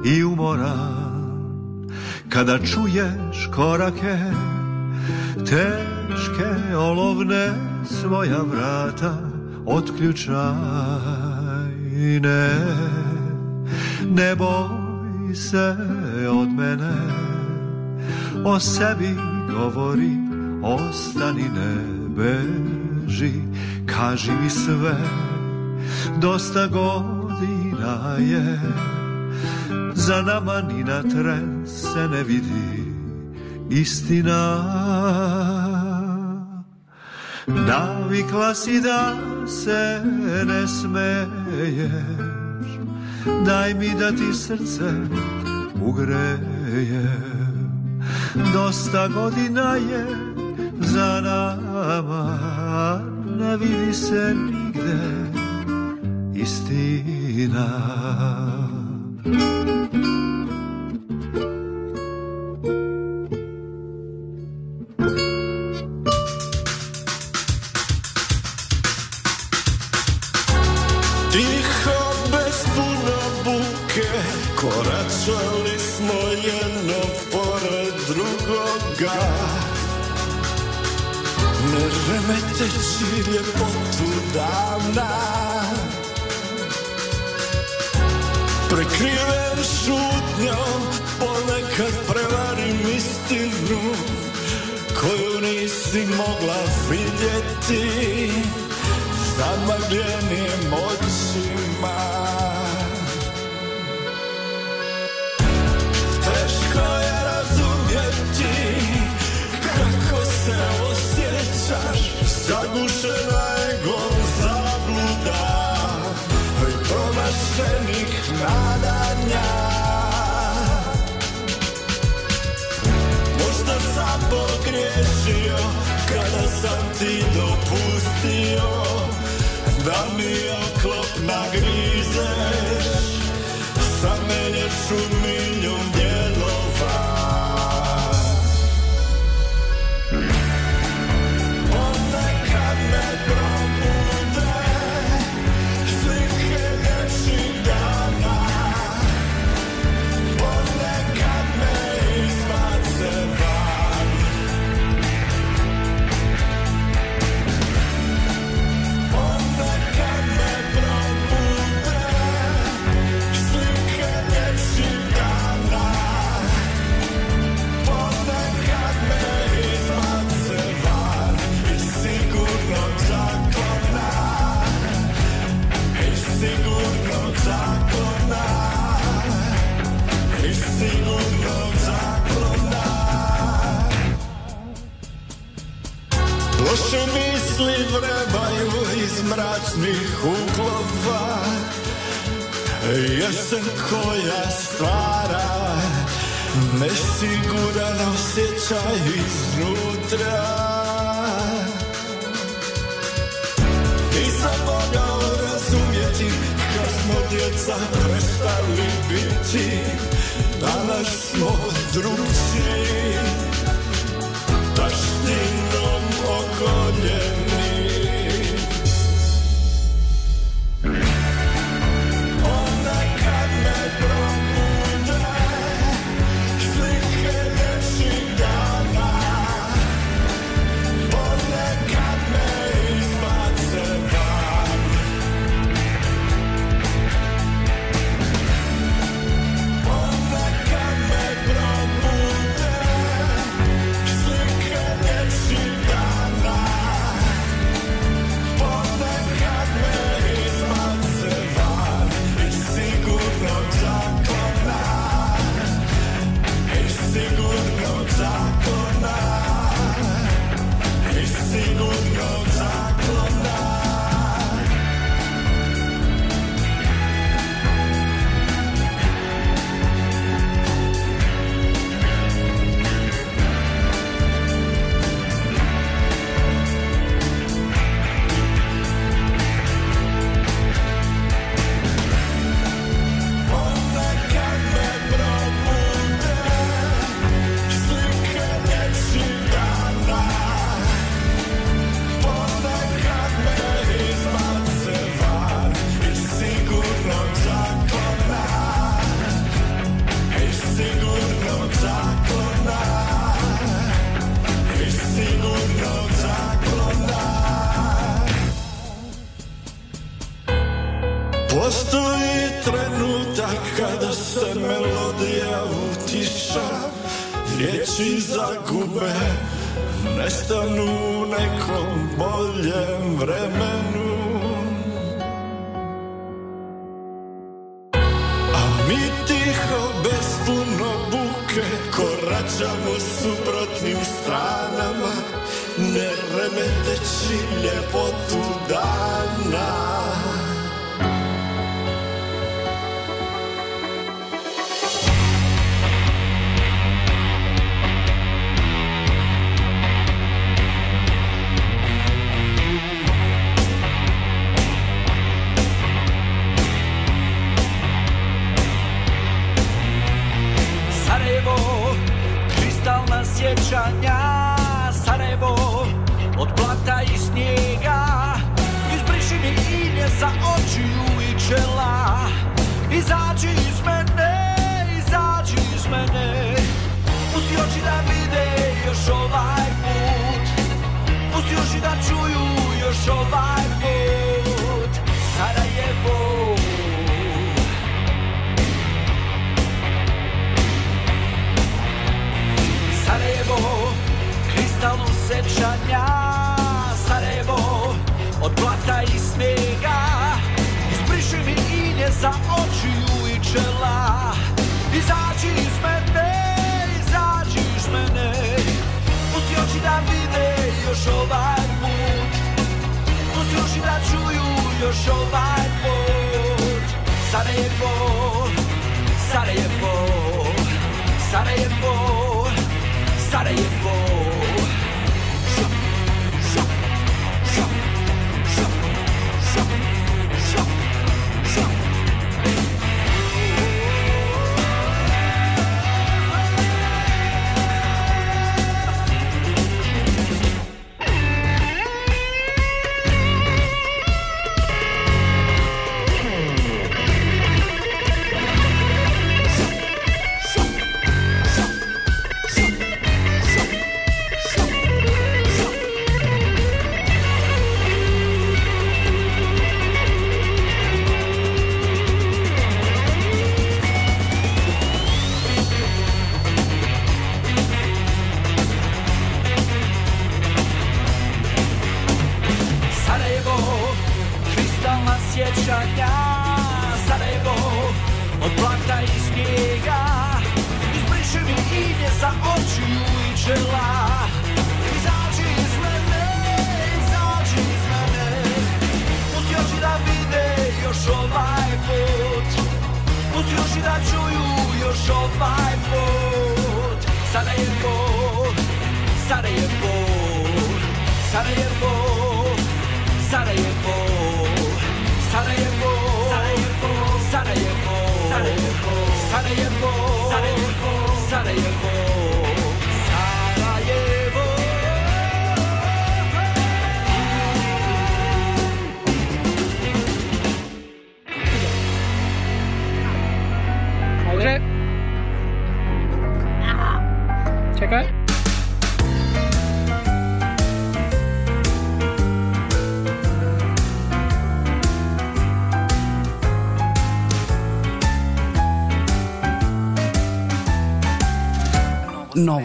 i umoran. Kada čuješ korake teške olovne svoja vrata otključaj. Ne ne boj se od mene. O sebi govori ostani ne beži kaži mi sve. Dosta godina je za nama ni na tren se ne vidi istina. Navikla si da se ne smeješ daj mi da ti srce ugreje. Dosta godina je za nama ne vidi se nigde istina. Tiho Ne remeteći ljepotu davna. Prekriven šutnjom Ponekad prevarim istinu Koju nisi mogla vidjeti. Zamagljenim očima Zagušena egom zabluda i promašenih nadanja. Možda sam pogriješio kada sam ti dopustio. Da mi oklop nagrizeš Samelješ u milijun dijelova misli vrebaju iz mračnih uglova Jesen koja stvara Nesiguran osjećaj iznutra. Nisam mogao razumjeti Kad smo djeca prestali biti Danas smo drugčiji vremenu. A mi tiho bez puno buke Koračamo suprotnim stranama. Ne remeteći ljepot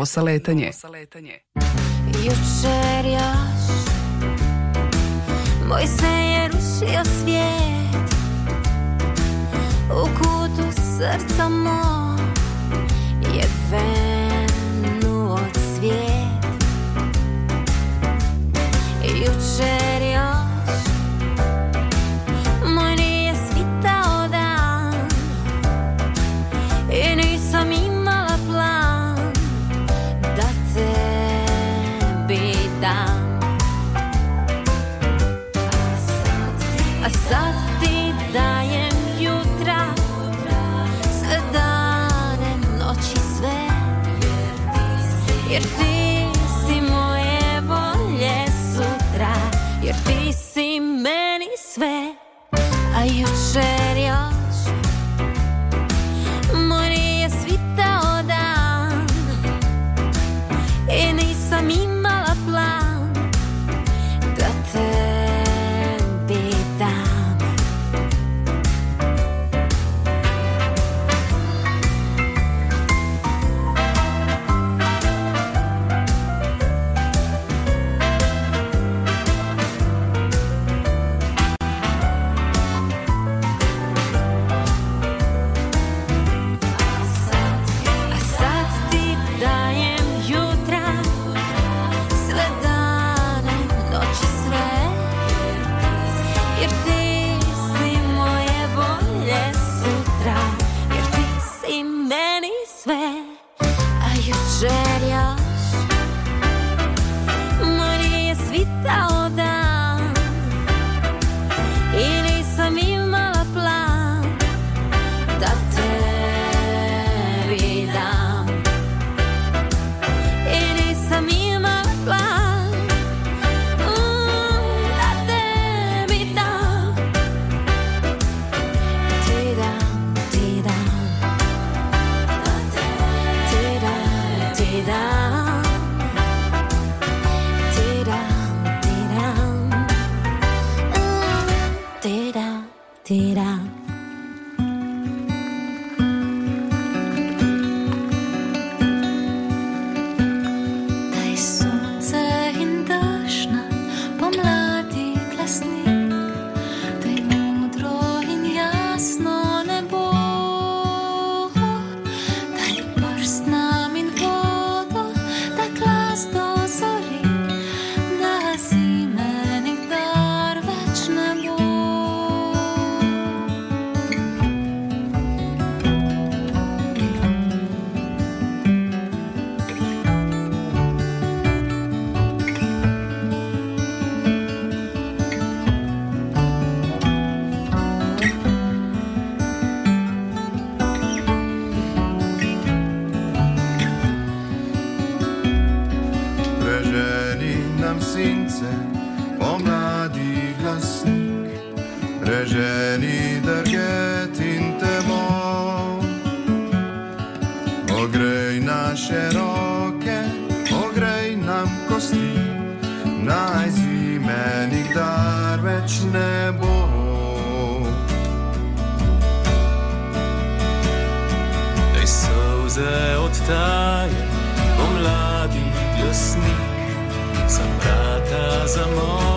novo saletanje. Jučer još Moj se je rušio svijet U kutu srca moj Je venuo Jučer postaje pomladi glasnik, sem brata za moj.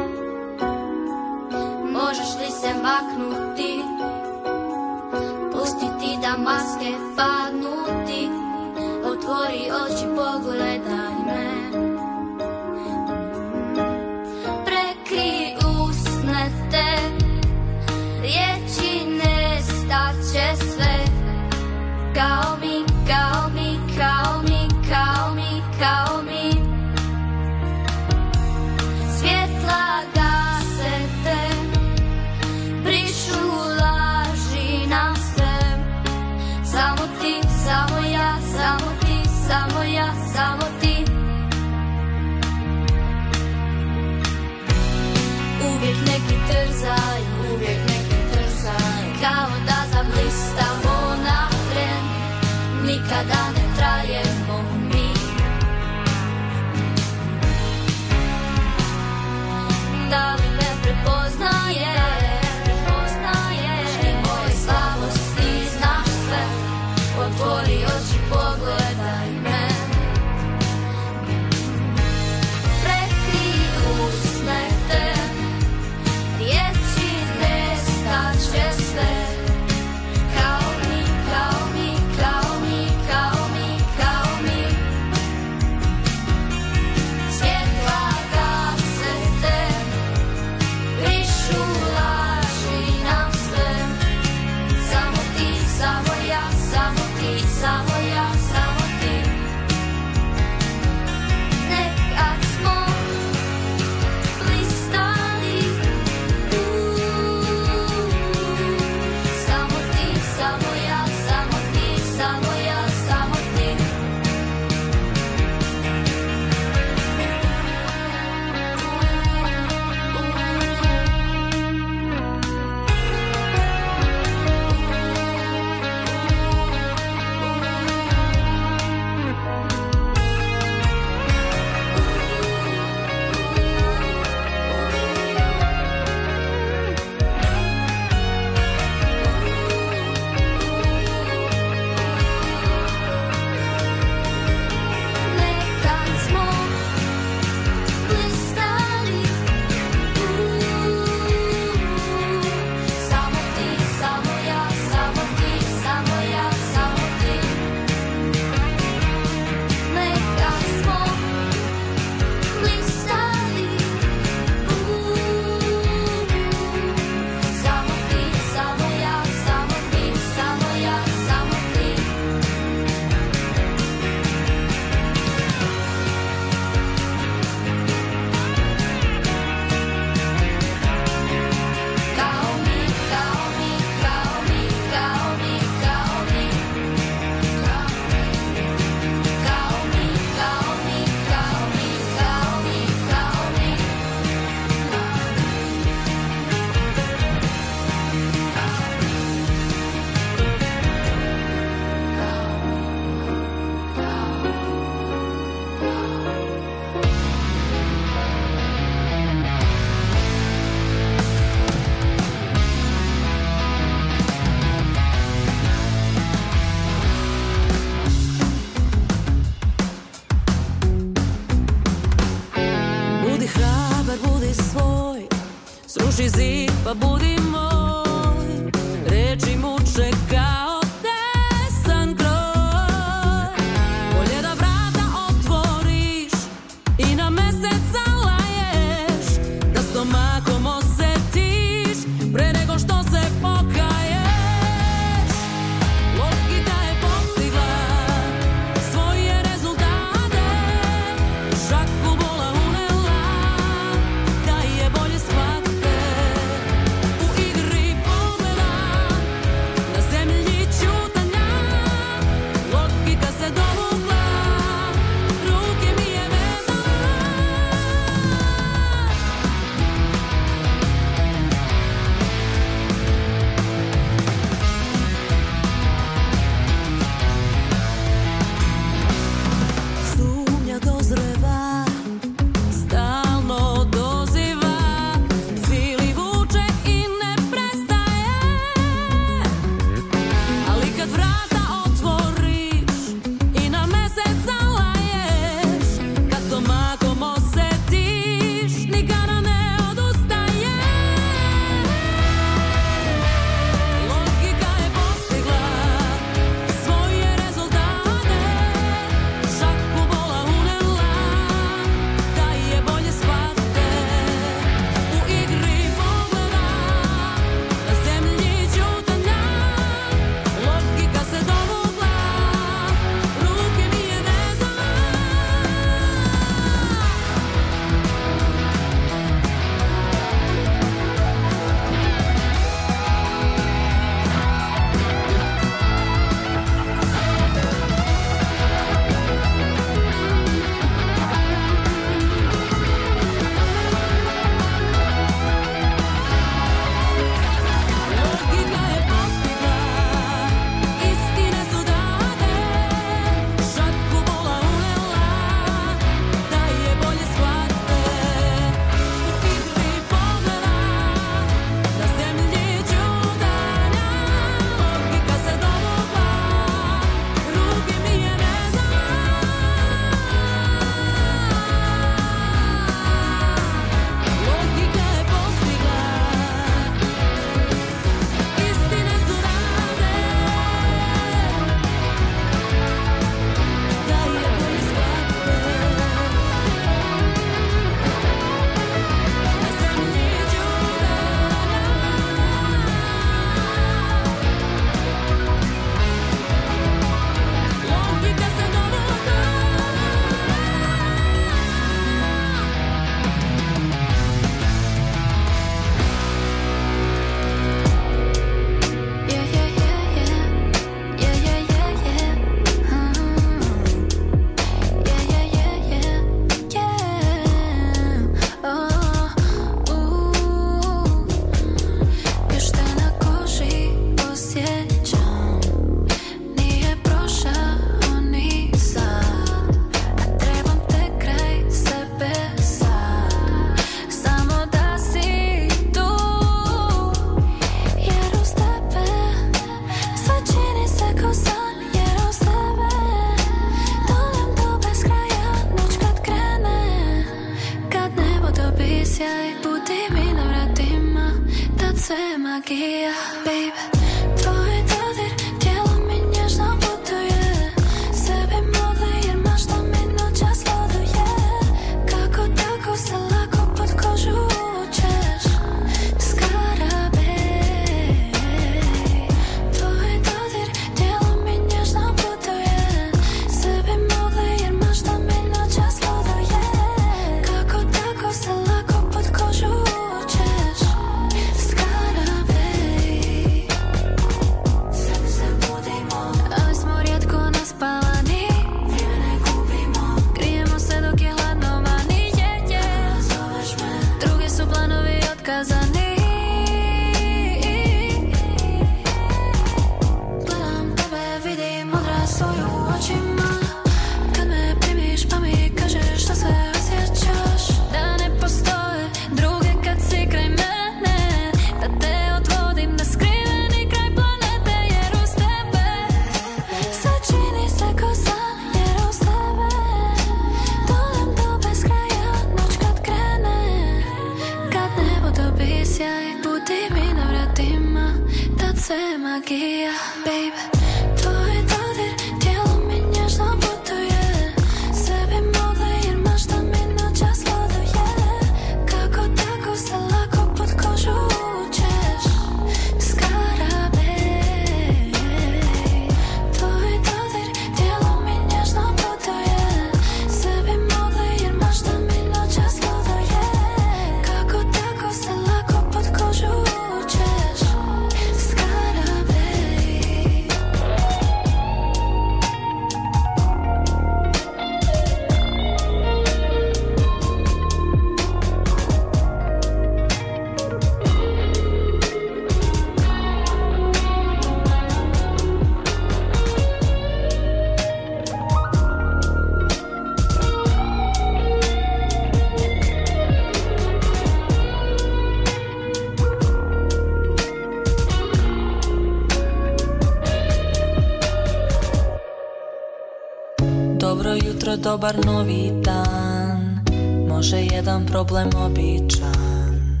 dobar novi dan. Može jedan problem običan.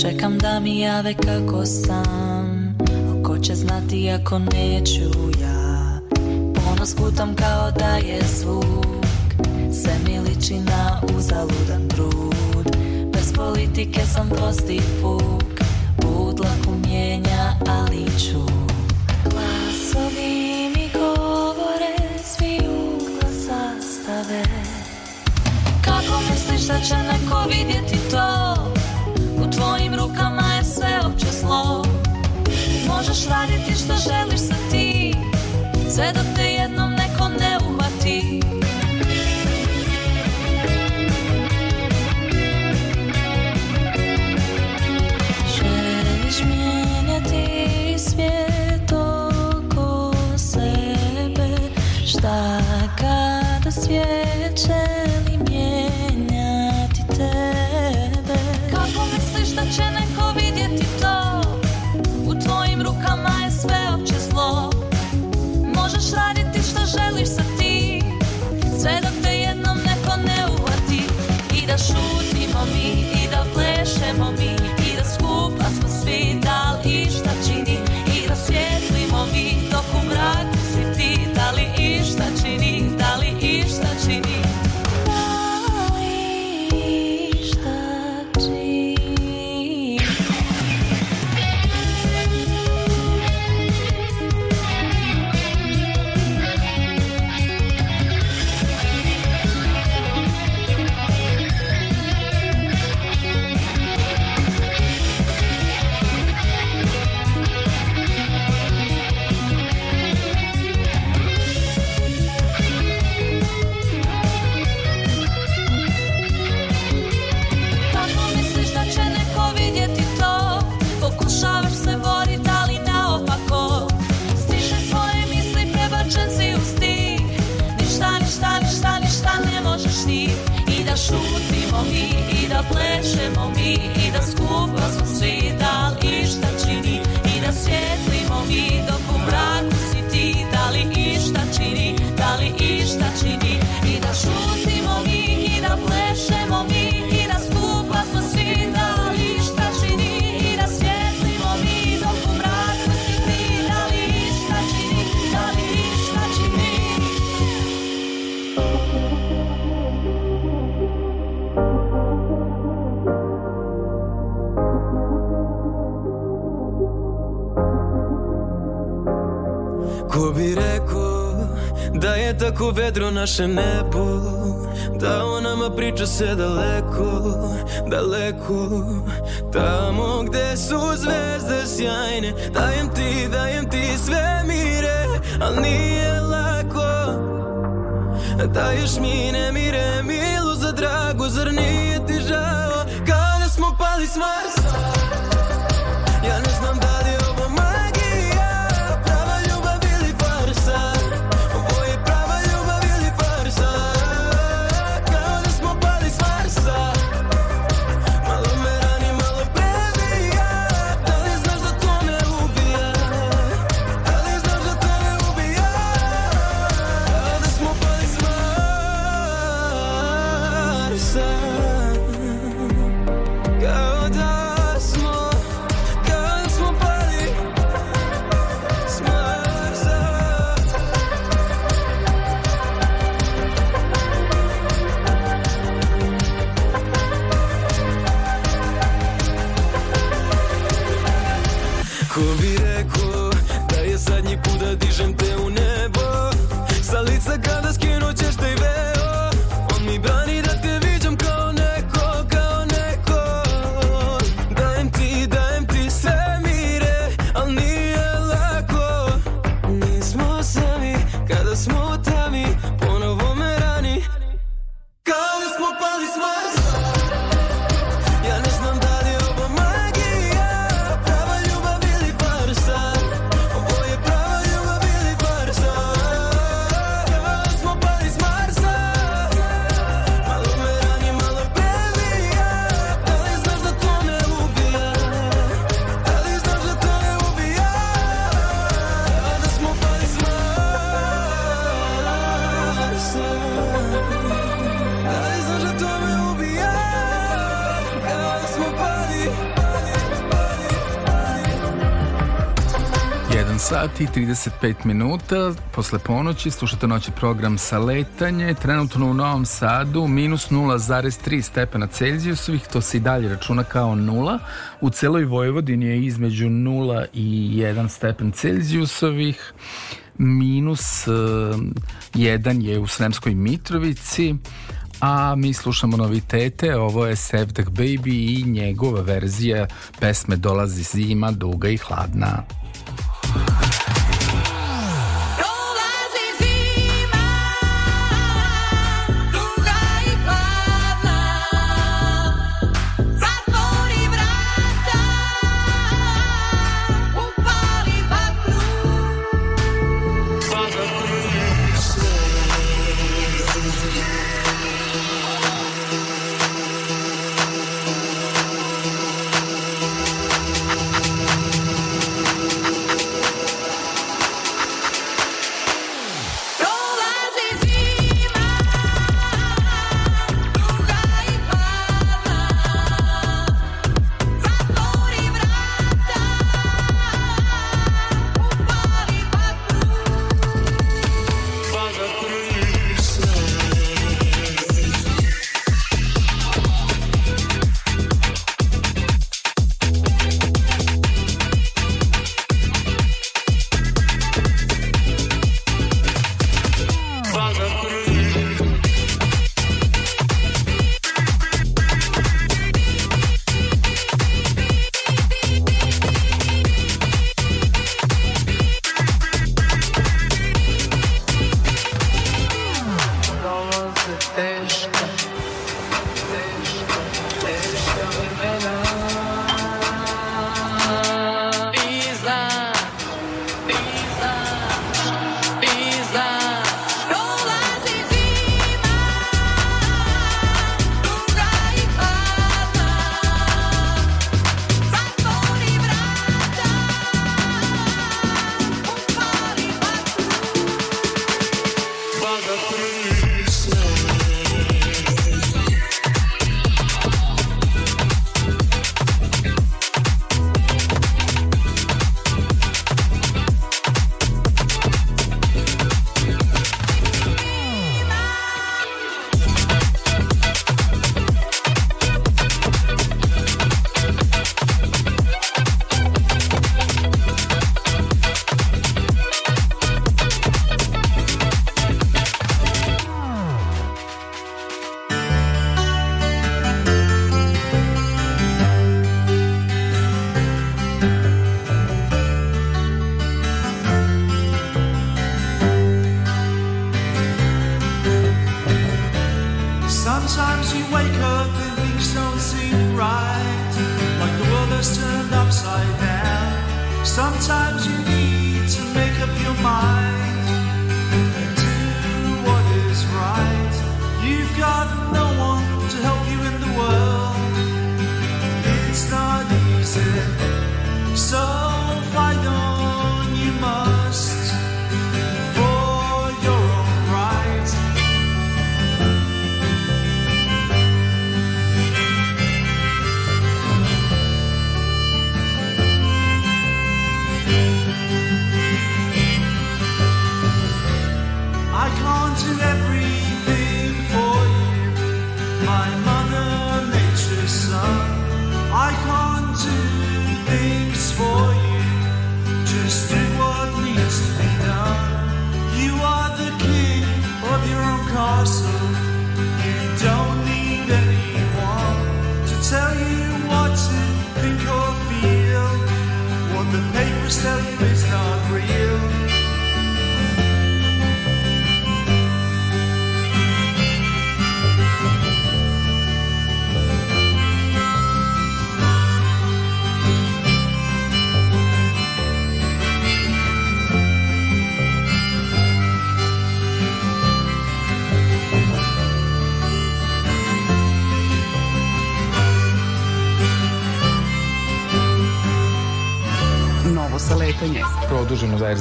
Čekam da mi jave kako sam. A ko će znati ako neću ja? Ponos gutam kao da je zvuk. Sve mi liči na uzaludan trud. Bez politike sam prosti puk. Budla kumjenja, ali ću lako vidjeti to? U tvojim rukama je sve opće zlo. Možeš raditi što želiš sa ti Sve dok naše nebo Da o nama priča se daleko, daleko. Tamo gde su zvezde sjajne Dajem ti, dajem ti sve mire Al nije lako. Daješ mi nemire, milu za dragu, zar nije sati i 35 minuta. Posle ponoći slušate noći program sa letanje. Trenutno u Novom Sadu minus 0,3 stepena Celzijusovih. To se i dalje računa kao nula. U celoj Vojvodini je između 0 i 1 stepen Celzijusovih. Minus uh, 1 je u Sremskoj Mitrovici. A mi slušamo novitete, ovo je Sevdak Baby i njegova verzija pesme Dolazi zima, duga i hladna.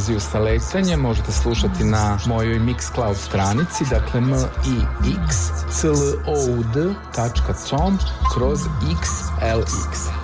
Verziju sa letanjem možete slušati na mojoj Mixcloud stranici, dakle m i x c l o u d.com kroz xlx.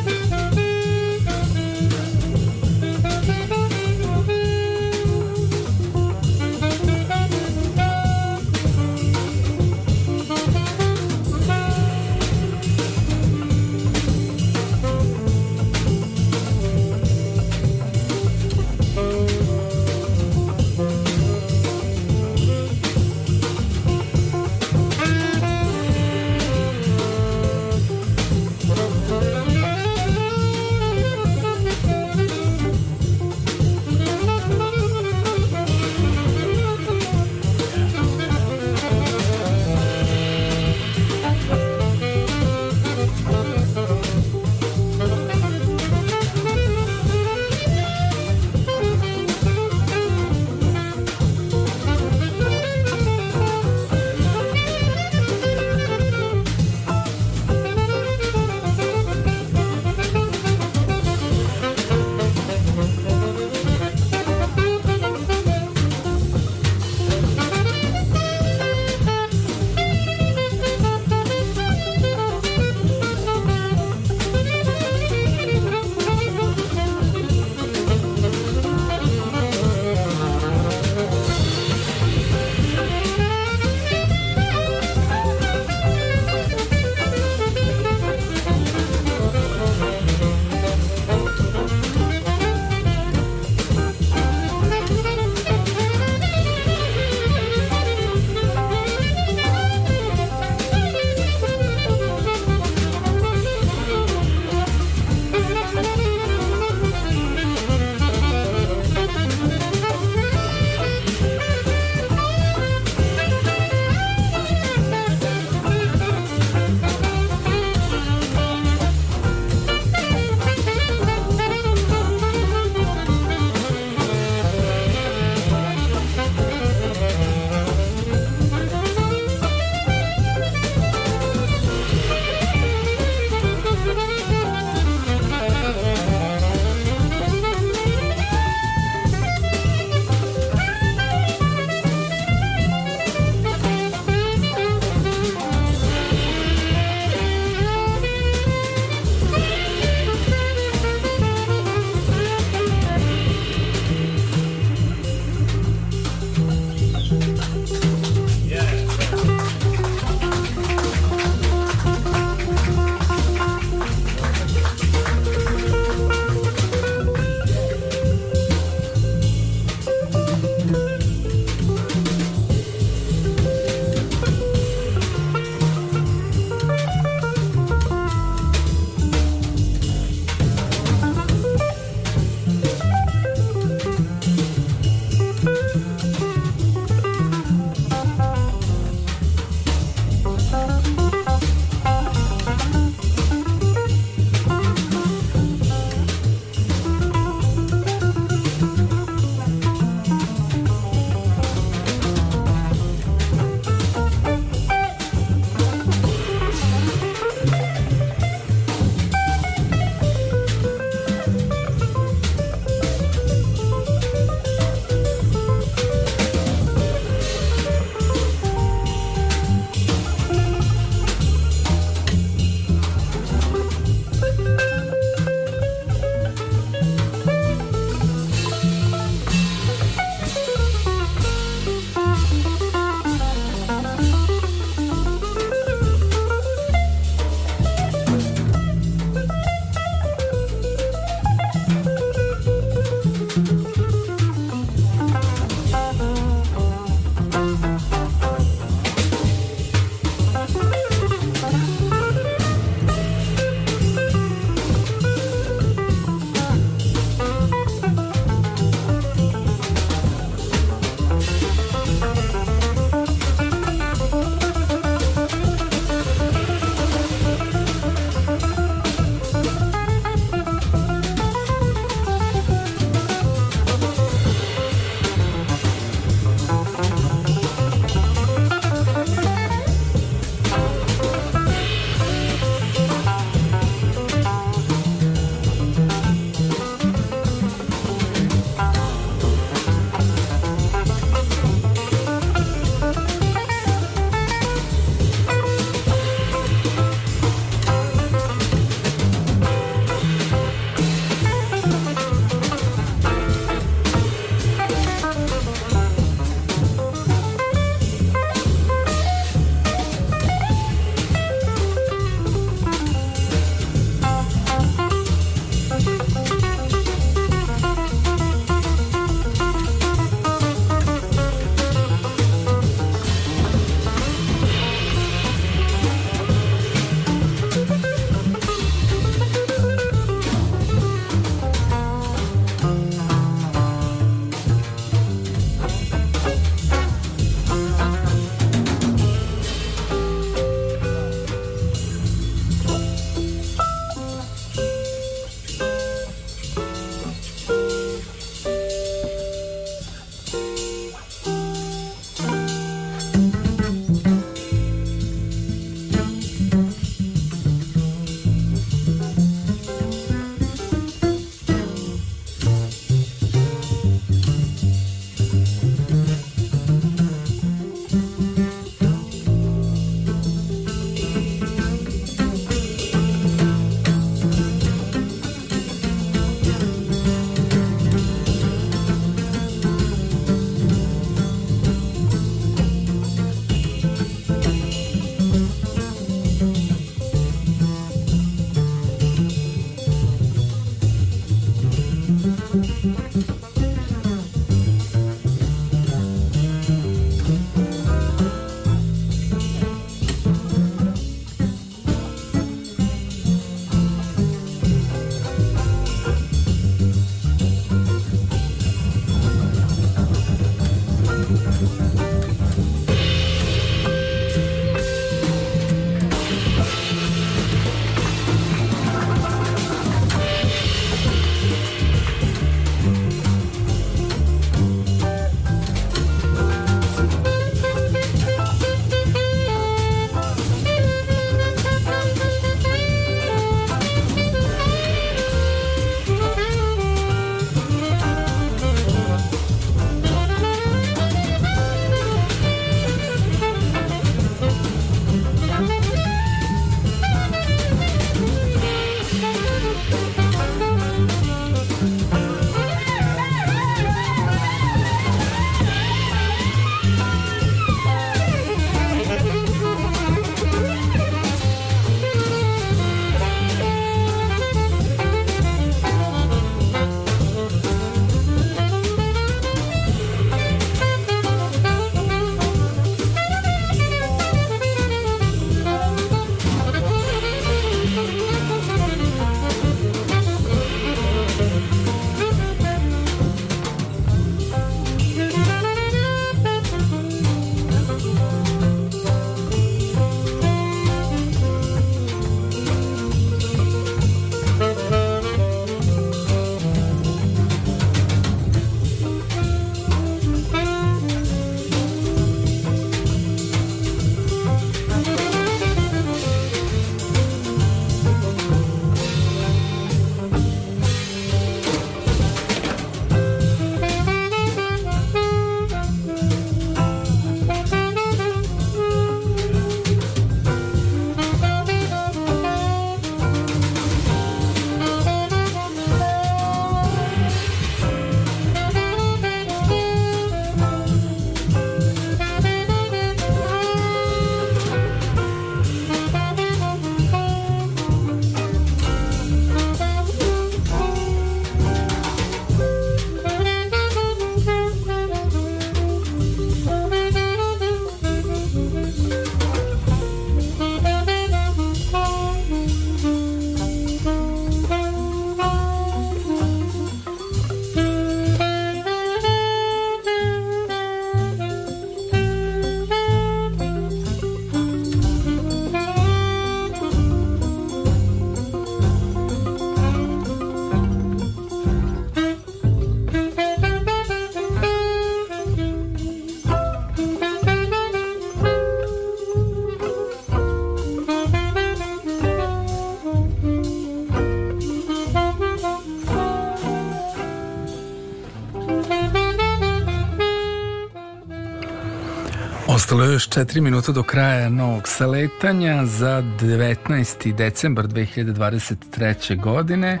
Ostalo je još 4 minuta do kraja novog saletanja za 19. decembar 2023. godine. E,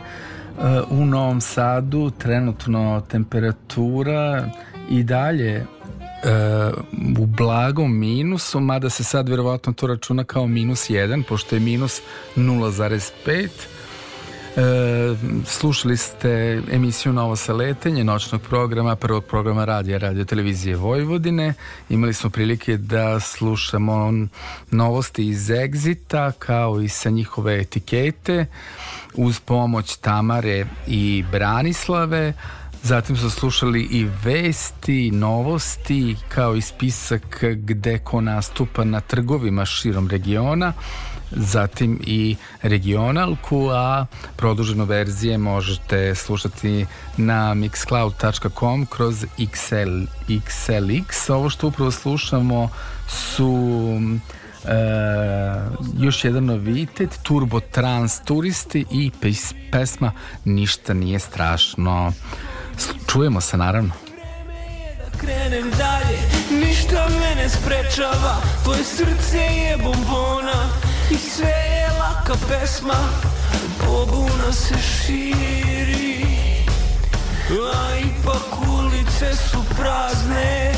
U Novom Sadu trenutno temperatura i dalje e, u blagom minusu, mada se sad verovatno to računa kao minus 1, pošto je minus 0,5. E, slušali ste emisiju Novo saletenje noćnog programa, prvog programa radija radio televizije Vojvodine. Imali smo prilike da slušamo novosti iz Exita kao i sa njihove etikete uz pomoć Tamare i Branislave. Zatim smo slušali i vesti, novosti, kao i spisak gde ko nastupa na trgovima širom regiona zatim i regionalku, a produženo verzije možete slušati na mixcloud.com kroz XL, XLX. Ovo što upravo slušamo su e, još jedan novitet Turbo Trans Turisti i pes, pesma Ništa nije strašno. Čujemo se naravno. krenem dalje Ništa me ne sprečava Tvoje srce je bombona I sve je laka pesma Pobuna se širi A ipak ulice su prazne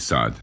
svetu